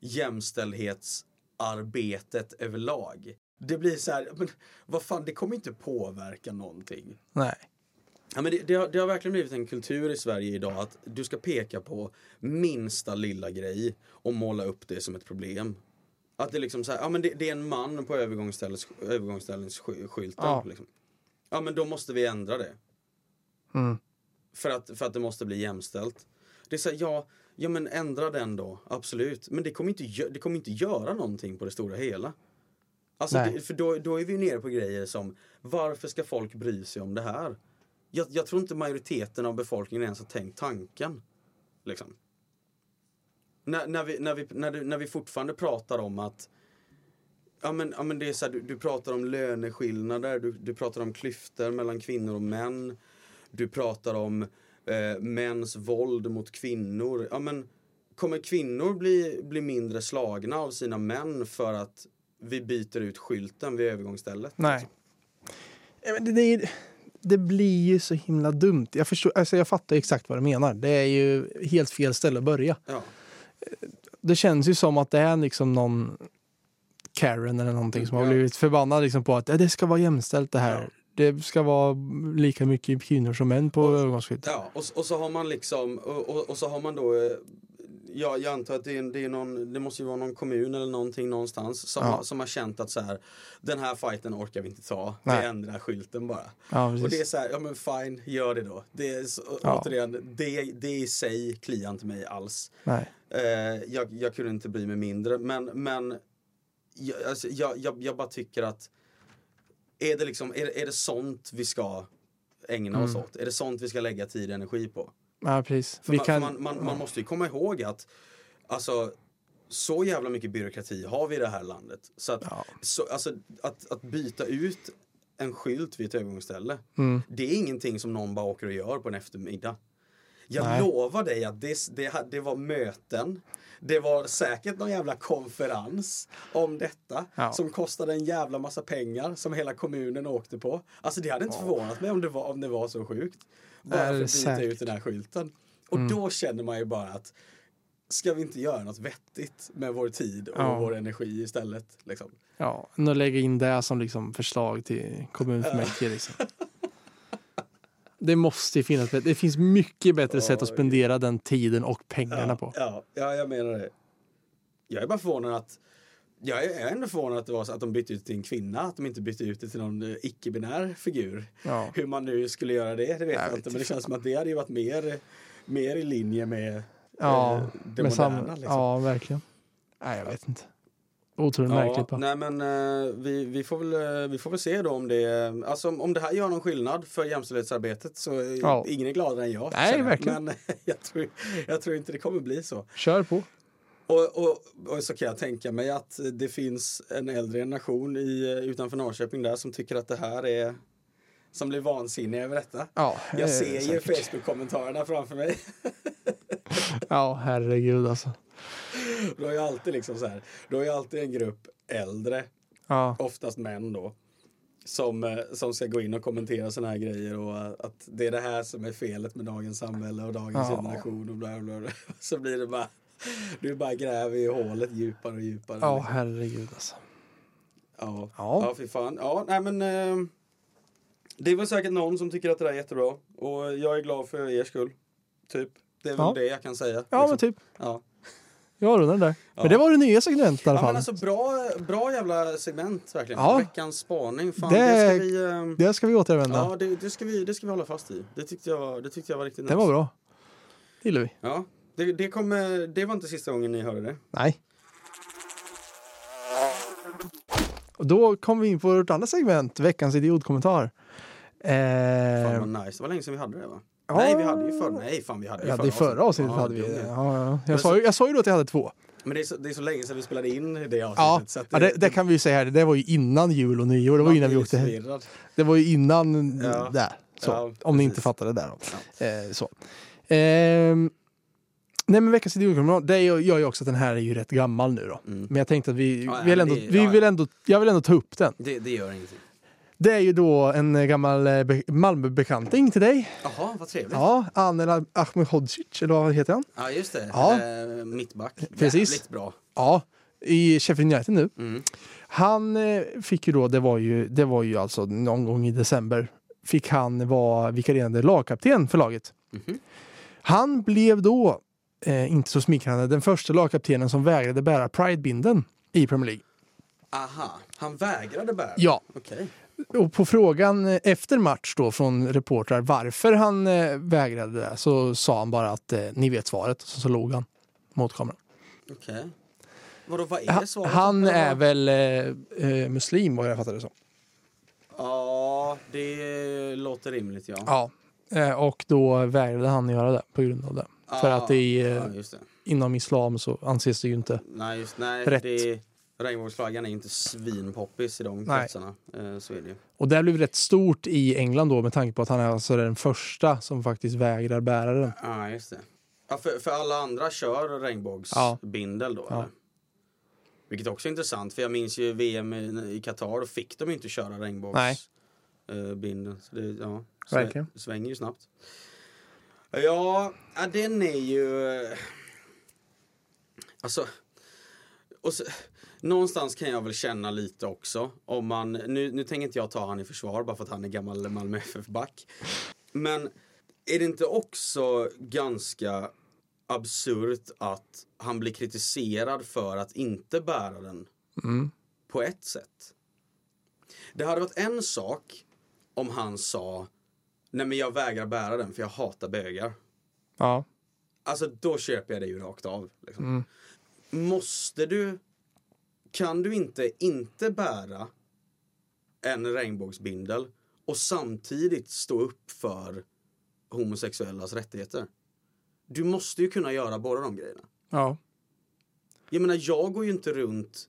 jämställdhetsarbetet överlag. Det blir så här, men vad fan, det kommer inte påverka någonting. Nej. Ja, men det, det, har, det har verkligen blivit en kultur i Sverige idag att du ska peka på minsta lilla grej och måla upp det som ett problem. Att det liksom så här, ja men det, det är en man på övergångsställets, övergångsställesskylten. Ja. Liksom. Ja men då måste vi ändra det. Mm. För att, för att det måste bli jämställt. Det är så här, ja, ja men ändra den då, absolut. Men det kommer inte, det kommer inte göra någonting på det stora hela. Alltså, det, för då, då är vi nere på grejer som, varför ska folk bry sig om det här? Jag, jag tror inte majoriteten av befolkningen ens har tänkt tanken. Liksom. När, när, vi, när, vi, när, du, när vi fortfarande pratar om att Ja men, ja, men det är så här, du, du pratar om löneskillnader, du, du pratar om klyftor mellan kvinnor och män. Du pratar om eh, mäns våld mot kvinnor. Ja, men, kommer kvinnor bli, bli mindre slagna av sina män för att vi byter ut skylten vid övergångsstället? Nej. Men Det, det, det blir ju så himla dumt. Jag, förstår, alltså jag fattar exakt vad du menar. Det är ju helt fel ställe att börja. Ja. Det känns ju som att det är liksom någon Karen eller någonting som har blivit förbannad liksom på att det ska vara jämställt det här. Ja. Det ska vara lika mycket kvinnor som män på övergångsskyddet. Ja, och, och så har man liksom, och, och, och så har man då eh, Ja, jag antar att det, är, det, är någon, det måste ju vara någon kommun eller någonting någonstans som, Ja. har, som har känt att så här, den här fighten orkar vi inte ta, Nej. vi ändrar skylten bara. Ja, Och det är så här, ja men fine, gör det då. Det är, så, Ja. återigen, det, det i sig kliar inte mig alls. Nej. Eh, jag, jag kunde inte bry mig mindre, men, men jag, alltså, jag, jag, jag bara tycker att är det, liksom, är, är det sånt vi ska ägna oss Mm. åt? Är det sånt vi ska lägga tid och energi på? Ja, precis. För man, kan... man, man, man måste ju komma ihåg att alltså, så jävla mycket byråkrati har vi i det här landet. Så att, Ja. så, alltså, att, att byta ut en skylt vid ett övergångsställe, Mm. det är ingenting som någon bara åker och gör på en eftermiddag. Jag Nej. lovar dig att det, det, det var möten, det var säkert någon jävla konferens om detta Ja. som kostade en jävla massa pengar som hela kommunen åkte på. Alltså det hade inte förvånat mig om det var, om det var så sjukt. Bara Nej, för det är att byta ut den här skylten. Och Mm. då känner man ju bara att ska vi inte göra något vettigt med vår tid och Ja. vår energi istället? Liksom. Ja, nu lägga in det som liksom förslag till kommunfullmäktige. Liksom. Det måste finnas. Det finns mycket bättre sätt att spendera den tiden och pengarna Ja, på. ja, ja, jag menar det. Jag är bara förvånad att jag är ändå förvånad att det var så att de bytte ut till en kvinna, att de inte bytte ut det till någon eh, icke-binär figur. Ja. Hur man nu skulle göra det, det vet Jag inte. Men det känns som att det hade ju varit mer, mer i linje med Ja, eh, det med moderna. liksom. ja, verkligen. Nej, jag vet inte. Otroligt märkligt bara. nej men eh, vi, vi, får väl, eh, vi får väl se då om det, alltså om- om det här gör någon skillnad för jämställdhetsarbetet så Ja. ingen är gladare än jag. Nej, verkligen. Men jag tror, jag tror inte det kommer bli så. Kör på. Och, och, och så kan jag tänka mig att det finns en äldre generation i, utanför Norrköping där som tycker att det här är som blir vansinniga över detta. Ja, Jag eh, ser ju. Facebook-kommentarerna framför mig. Ja, herregud alltså. Du har ju alltid liksom så här, du har ju alltid en grupp äldre, Ja, oftast män då, som, eh, som ska gå in och kommentera såna här grejer och eh, att det är det här som är felet med dagens samhälle och dagens Ja. generation och bla bla bla. Så blir det bara, du bara gräver i hålet djupare och djupare. ja liksom. herregud alltså. Ja, Ja. ja. fy fan. Ja, nej men eh, det väl säkert någon som tycker att det där är jättebra och jag är glad för er skull. Typ. Det är väl Ja. det jag kan säga. Ja, men liksom. typ. ja. Jag rundar där. Ja. Men det var det nya segmentet i alla ja fall. men alltså bra, bra jävla segment verkligen. Ja. Veckans spaning. Fan, Det- det, ska vi... eh, Det ska vi återvända. Ja, det, det, ska vi, det ska vi hålla fast i. Det tyckte jag, det tyckte jag var riktigt det var bra. Det gillar vi. Ja, det, det, kommer, det var inte sista gången ni hörde det. Nej. Och då kom vi in på vårt andra segment, veckans idiotkommentar. Eh, Fan vad nice. Det var länge sedan vi hade det va? ja. Nej, vi hade ju förra. Nej, fan vi hade ju Ja, det förra avsnittet Ja, hade vi. Ja, ja. Jag, sa ju, jag sa ju då att jag hade två. Men det är, så, det är så länge sedan vi spelade in det avsnittet. Ja, så ja det, det kan vi ju säga här. Det var ju innan jul och nyår. Det var innan vi åkte hem. förvirrad. Det var ju innan Ja. där. Så, om ni inte fattade det där. Då. Eh, så. Ehm, nej men veckans idiotkommentar, det gör ju också att den här är ju rätt gammal nu då. Mm. Men jag tänkte att vi, Ja, ja, ändå, det- vi ja. vill ändå, jag vill ändå ta upp den. Det, det gör ingenting. Det är ju då en eh, gammal eh, be- Malmöbekanting till dig. Jaha, vad trevligt. Ja, Anel Ahmedhodzic, eller vad heter han? Ja, just det. Ja. Eh, mittback. Precis. Jävligt bra. Ja, i Sheffield United nu. Mm. Han eh, fick ju då, det var ju, det var ju alltså någon gång i december, fick han vara vikarierande lagkapten för laget. Mhm. Han blev då, eh, inte så smickrande, den första lagkaptenen som vägrade bära Pride-binden i Premier League. Aha, han vägrade bära? Ja, Okej. och på frågan eh, efter match då från reportrar varför han eh, vägrade det så sa han bara att eh, ni vet svaret, så, så låg han mot kameran. Okej. Vadå, vad är svaret? han är väl eh, eh, muslim vad jag fattade det som. Ja, det låter rimligt ja. Ja, eh, och då vägrade han göra det på grund av det. För Ja, att det är, eh, Ja, just det. inom islam så anses det ju inte. Nej, just nej. Rätt. Det, Regnbågsflaggan är inte svinpoppis i de kretsarna. Eh, så är det ju. Och det blev rätt stort i England då med tanke på att han är alltså den första som faktiskt vägrar bära den. Ja, just det. Ja, för, för alla andra kör regnbågsbindel då? Ja. Eller? Vilket också är intressant, för jag minns ju VM i, Qatar, då fick de ju inte köra Nej. regnbågsbindeln. så det, ja, svänger ju snabbt. Ja, den är ju... eh, Alltså... Och så, någonstans kan jag väl känna lite också om man... Nu, nu tänker inte jag ta han i försvar bara för att han är gammal Malmö FF-back. Men är det inte också ganska absurt att han blir kritiserad för att inte bära den Mm. på ett sätt? Det hade varit en sak om han sa Nej men jag vägrar bära den för jag hatar bögar. Ja. Alltså då köper jag det ju rakt av. Liksom. Mm. Måste du, kan du inte inte bära en regnbågsbindel och samtidigt stå upp för homosexuellas rättigheter? Du måste ju kunna göra båda de grejerna. Ja. Jag menar, jag går ju inte runt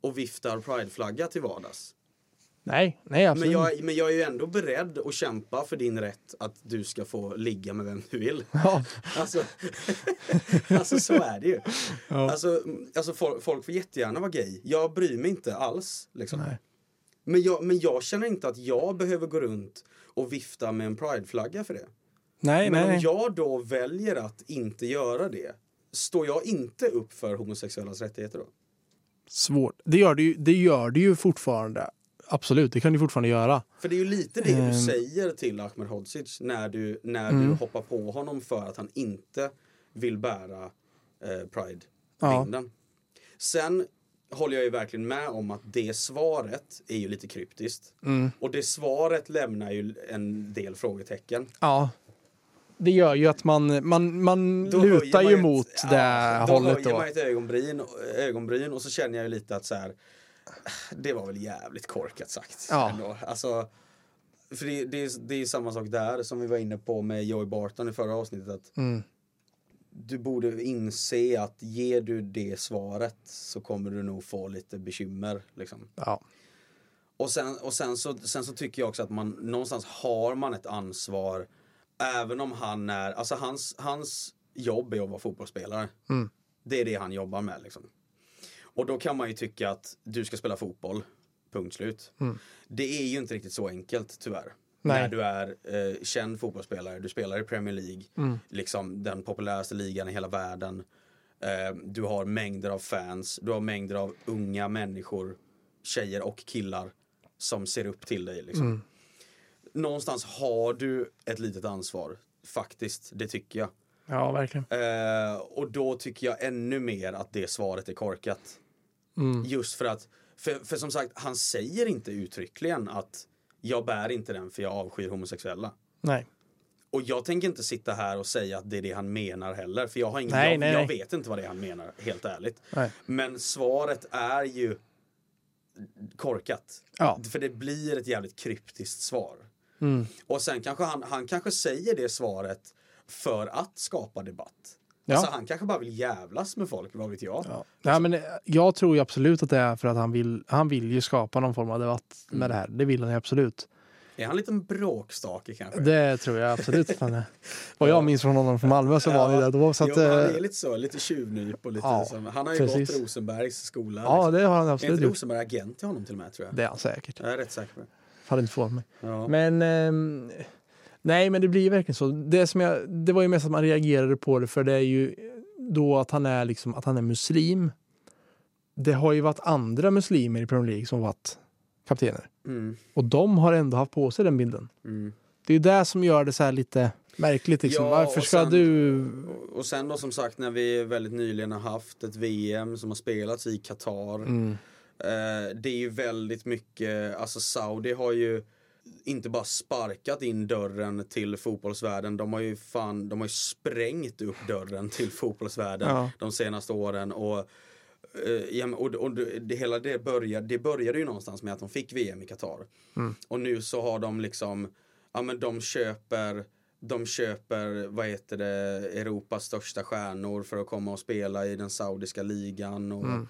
och viftar prideflagga till vardags. Nej, nej absolut. Men jag, men jag är ju ändå beredd att kämpa för din rätt att du ska få ligga med vem du vill. Ja. Alltså, alltså så är det ju. Ja. Alltså, alltså folk, folk får jättegärna vara gay. Jag bryr mig inte alls. Liksom. Nej. Men, jag, men jag känner inte att jag behöver gå runt och vifta med en prideflagga för det. Nej, Men nej, om jag då väljer att inte göra det, står jag inte upp för homosexuellas rättigheter då? Svårt. Det gör det, ju, det gör det ju fortfarande. Absolut, det kan du fortfarande göra. För det är ju lite det du Ehm. säger till Ahmed Hodzic när du, när Mm. du hoppar på honom för att han inte vill bära eh, Ja. Pride-binden. Sen håller jag ju verkligen med om att det svaret är ju lite kryptiskt. Mm. Och det svaret lämnar ju en del frågetecken. Ja. Det gör ju att man, man, man Då lutar ju mot ett- det ja, hållet Då höjer man ett ögonbryn, ögonbryn och så känner jag ju lite att så här, det var väl jävligt korkat sagt. Ja. Ändå. Alltså, för det, det, är, det är samma sak där som vi var inne på med Joey Barton i förra avsnittet. Att Mm. Du borde inse att ger du det svaret så kommer du nog få lite bekymmer. Liksom. Ja. Och, sen, och sen, så, sen så tycker jag också att man någonstans har man ett ansvar även om han är, alltså hans, hans jobb är att vara fotbollsspelare. Mm. Det är det han jobbar med liksom. Och då kan man ju tycka att du ska spela fotboll, punkt slut. Mm. Det är ju inte riktigt så enkelt tyvärr. Nej. När du är eh, känd fotbollsspelare, du spelar i Premier League, Mm. liksom den populäraste ligan i hela världen. Eh, du har mängder av fans, du har mängder av unga människor, tjejer och killar som ser upp till dig. Liksom. Mm. Någonstans har du ett litet ansvar, faktiskt, det tycker jag. ja, verkligen. Eh, och då tycker jag ännu mer att det svaret är korkat. Mm. Just för att, för, för som sagt, han säger inte uttryckligen att jag bär inte den för jag avskyr homosexuella. Nej. Och jag tänker inte sitta här och säga att det är det han menar heller. För jag, har ingen, Nej, jag, nej, jag nej. vet inte vad det är han menar, helt ärligt. Nej. Men svaret är ju korkat. Ja. För det blir ett jävligt kryptiskt svar. Mm. Och sen kanske han, han kanske säger det svaret för att skapa debatt. Ja. Alltså han kanske bara vill jävlas med folk, vad vet jag. Ja. Nej, men eh, jag tror ju absolut att det är för att han vill, han vill ju skapa någon form av debatt Mm. med det här. Det vill han ju absolut. Är han en liten bråkstake kanske? Det tror jag absolut att han är. Vad Ja. jag minns från honom från Malmö så var han ju det då. Så att, jo, han eh, är lite så, lite tjuvnyp och lite Ja, som, Han har ju precis. gått Rosenbergs skola. ja, liksom. det har han Är absolut inte gjort. Rosenberg agent till honom till och med tror jag? Det är han säkert. Jag är rätt säker på det. Hade inte förvånat mig. Ja. Men ehm, nej, men det blir ju verkligen så. Det, som jag, det var ju mest att man reagerade på det för det är ju då att han är liksom att han är muslim. Det har ju varit andra muslimer i Premier League som varit kaptener Mm, och de har ändå haft på sig den bilden. mm. Det är ju det som gör det så här lite märkligt. Liksom. Ja, Varför ska sen- du... Och- Och sen då som sagt när vi väldigt nyligen har haft ett VM som har spelats i Qatar. Mm. Eh, det är ju väldigt mycket, alltså Saudi har ju inte bara sparkat in dörren till fotbollsvärlden, de har ju fan, de har ju sprängt upp dörren till fotbollsvärlden Ja. de senaste åren. Och, eh, ja, och, och det, det, hela det började, det började ju någonstans med att de fick VM i Qatar. Mm. Och nu så har de liksom, ja men de köper de köper, vad heter det, Europas största stjärnor för att komma och spela i den saudiska ligan. Och, Mm.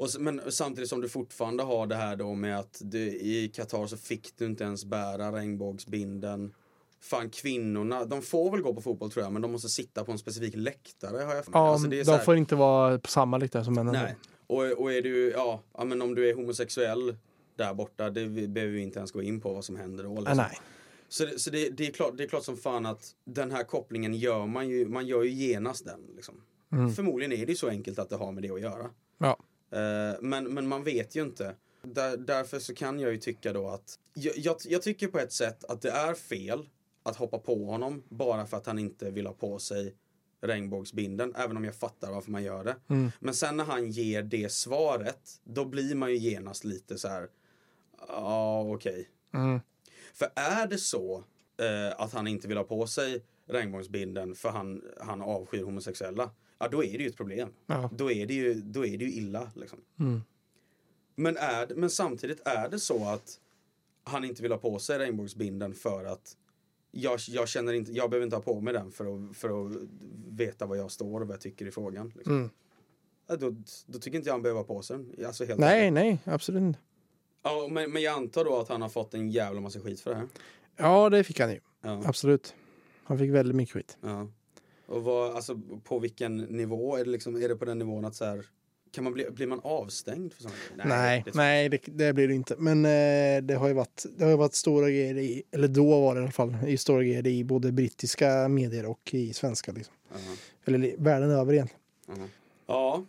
Och, men samtidigt som du fortfarande har det här då med att du, i Qatar så fick du inte ens bära regnbågsbinden. Fan kvinnorna, de får väl gå på fotboll tror jag men de måste sitta på en specifik läktare har jag för mig. Ja, Alltså, de här- får inte vara på samma läktare som männen. Nej. Och, och är du, ja, ja men om du är homosexuell där borta, det behöver vi inte ens gå in på vad som händer då. Liksom. nej. Så, det, så det, det, är klart, det är klart som fan att den här kopplingen gör man ju, man gör ju genast den. Liksom. Mm. Förmodligen är det så enkelt att det har med det att göra. Ja. Eh, men, men man vet ju inte. Där, därför så kan jag ju tycka då att jag, jag, jag tycker på ett sätt att det är fel att hoppa på honom bara för att han inte vill ha på sig regnbågsbinden, även om jag fattar varför man gör det. Mm. Men sen när han ger det svaret, då blir man ju genast lite så här. Ja, okej. Mm. För är det så eh, att han inte vill ha på sig regnbågsbinden för han, han avskyr homosexuella, ja då är det ju ett problem. Ja. Då, är det ju, då är det ju illa. Liksom. Mm. Men, är, det- men samtidigt är det så att han inte vill ha på sig regnbågsbinden för att jag, jag känner inte, jag behöver inte ha på mig den för att, för att veta vad jag står och vad jag tycker i frågan. Liksom. Mm. Ja, då, då tycker inte jag han behöver ha på sig den. Alltså helt Nej, ärligt. nej, absolut inte. Ja, men, men jag antar då att han har fått en jävla massa skit för det här. Ja, det fick han ju. Ja. Absolut. Han fick väldigt mycket skit. Ja. Och vad, alltså, på vilken nivå? Är det, liksom, är det på den nivån att så här, kan man bli, blir man avstängd för sånt? Nej, det, nej, det, det blir det inte. Men eh, det har ju varit, det har ju varit stora grejer i, eller då var det i alla fall, i stora grejer i både brittiska medier och i svenska. Liksom. Ja. Eller i världen över egentligen. Ja. Ja.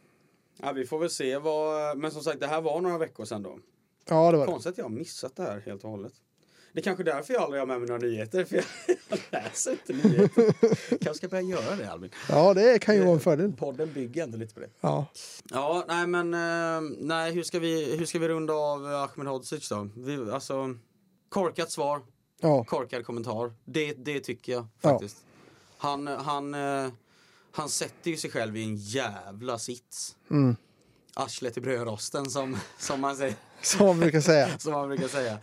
ja, vi får väl se vad... Men som sagt, det här var några veckor sedan då. Ja, det var. Konstigt att jag har missat det här helt och hållet. Det är kanske därför jag aldrig har med mig några nyheter, för jag, jag läser inte nyheter. kanske ska börja göra det, Albin. Ja, det kan ju vara en fördel. Podden bygger ändå lite på det. Ja. Ja, nej men, eh, nej hur ska vi, hur ska vi runda av eh, Ahmed Hodzic då? Vi, alltså, korkat svar, Ja. korkad kommentar. Det, det tycker jag Ja. faktiskt. Han, han, eh, han sätter ju sig själv i en jävla sits. Mm. Arslet i brödrosten som, som man säger. Som man brukar säga. som man brukar säga.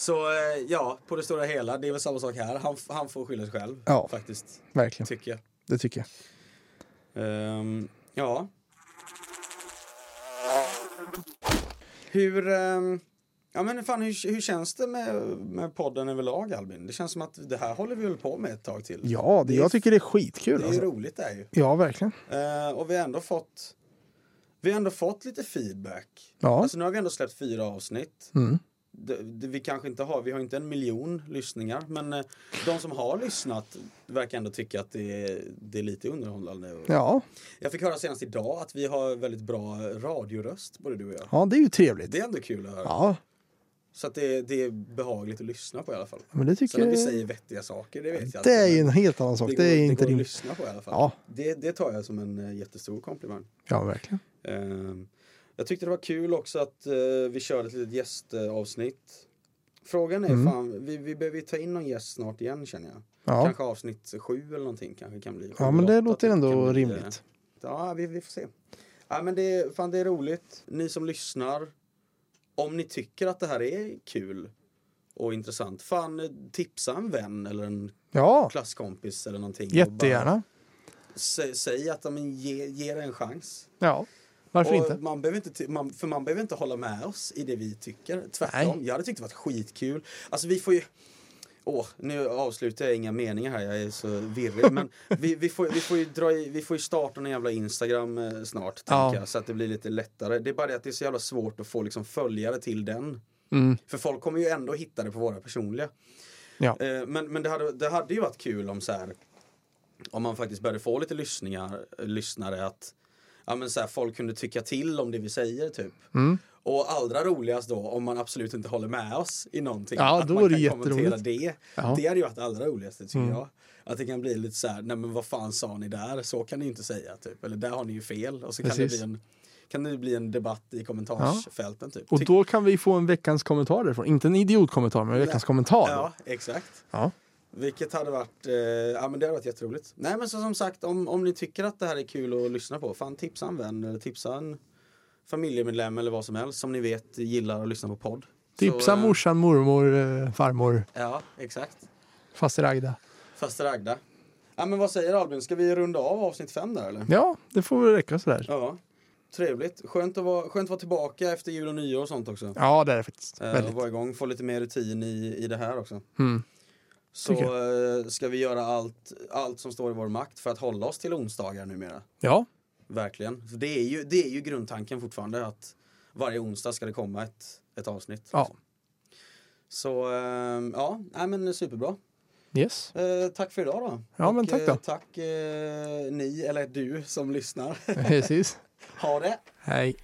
Så eh, ja, på det stora hela, det är väl samma sak här. Han, han får skylla sig själv Ja. faktiskt, Verkligen. tycker jag. Det tycker jag. Ehm, ja. Hur, ehm, ja men fan hur, hur känns det med, med podden överlag Albin? Det känns som att det här håller vi väl på med ett tag till. Ja, det, Det jag tycker det är skitkul. Det är Alltså. roligt det är ju. Ja, verkligen. Eh, och vi har ändå fått vi har ändå fått lite feedback. Ja. Alltså nu har vi ändå släppt fyra avsnitt. Mm. Det, det, vi kanske inte har, vi har inte en miljon lyssningar men eh, de som har lyssnat verkar ändå tycka att det är, det är lite underhållande. Ja. Jag fick höra senast idag att vi har väldigt bra radioröst både du och jag. ja, det är ju trevligt. Det är ändå kul att höra. Ja, Så att det, det är behagligt att lyssna på i alla fall. men det Sen tycker att vi säger vettiga saker, det vet jag Det är ju en helt annan sak. Det, går, är inte går att lyssna på i alla fall. Ja. Det, det tar jag som en eh, jättestor komplimang. Ja, verkligen. Ehm, jag tyckte det var kul också att eh, vi körde ett litet gästavsnitt. Frågan är Mm. fan, vi, vi behöver ju ta in någon gäst snart igen känner jag. Ja, Kanske avsnitt sju eller någonting kanske kan bli. Sju ja men det åtta, låter typ, ändå bli, eh, rimligt. Ja, vi, vi får se. Ja, men det, fan, det är roligt. Ni som lyssnar, om ni tycker att det här är kul och intressant, fan eh, tipsa en vän eller en Ja, klasskompis eller någonting. jättegärna. säg att de ge, ge det en chans. Ja, varför och inte? Man behöver inte man, för man behöver inte hålla med oss i det vi tycker. Tvärtom, Nej. jag hade tyckt det varit skitkul. Alltså vi får ju Åh, nu avslutar jag inga meningar här, jag är så virrig. Men vi, vi, får, vi, får ju dra i, vi får ju starta en jävla Instagram eh, snart, Ja. jag, så att det blir lite lättare. Det är bara det att det är så jävla svårt att få liksom, följare till den. Mm. För folk kommer ju ändå hitta det på våra personliga. Ja. Eh, men men det, hade, det hade ju varit kul om så här, om man faktiskt började få lite lyssningar, lyssnare att ja, men så här, folk kunde tycka till om det vi säger typ. Mm. Och allra roligast då om man absolut inte håller med oss i någonting. Ja, att då man är det kan kommentera det. Ja. Det hade ju varit det allra roligaste tycker Mm. jag. Att det kan bli lite så här, nej men vad fan sa ni där? Så kan ni inte säga typ. Eller där har ni ju fel. Och så kan det, bli en, kan det bli en debatt i kommentarsfälten typ. Och då kan vi få en veckans kommentar därifrån. Inte en idiotkommentar, men en veckans kommentar. Ja, exakt. Ja. Vilket hade varit, eh, ja men det hade varit jätteroligt. Nej men så som sagt, om, om ni tycker att det här är kul att lyssna på, fan tipsa en vän eller tipsa en familjemedlem eller vad som helst som ni vet gillar att lyssna på podd. Tipsa Så, eh, morsan, mormor, eh, farmor, Ja, exakt. faster Agda. Faster Agda. Ja men vad säger Albin, ska vi runda av avsnitt fem där eller? Ja, det får väl räcka sådär. Ja. trevligt. Skönt att, vara, skönt att vara tillbaka efter jul och nyår och sånt också. Ja, det är det faktiskt. Eh, och vara igång, få lite mer rutin i, i det här också. Mm. Så eh, ska vi göra allt, allt som står i vår makt för att hålla oss till onsdagar numera. Ja, Verkligen. För det, är ju, det är ju grundtanken fortfarande att varje onsdag ska det komma ett, ett avsnitt. Ja. Så eh, ja, nej, men superbra. yes. Eh, tack för idag då. Ja, men Och, tack då. Eh, tack eh, ni, eller du som lyssnar. Precis. ha det! Hej.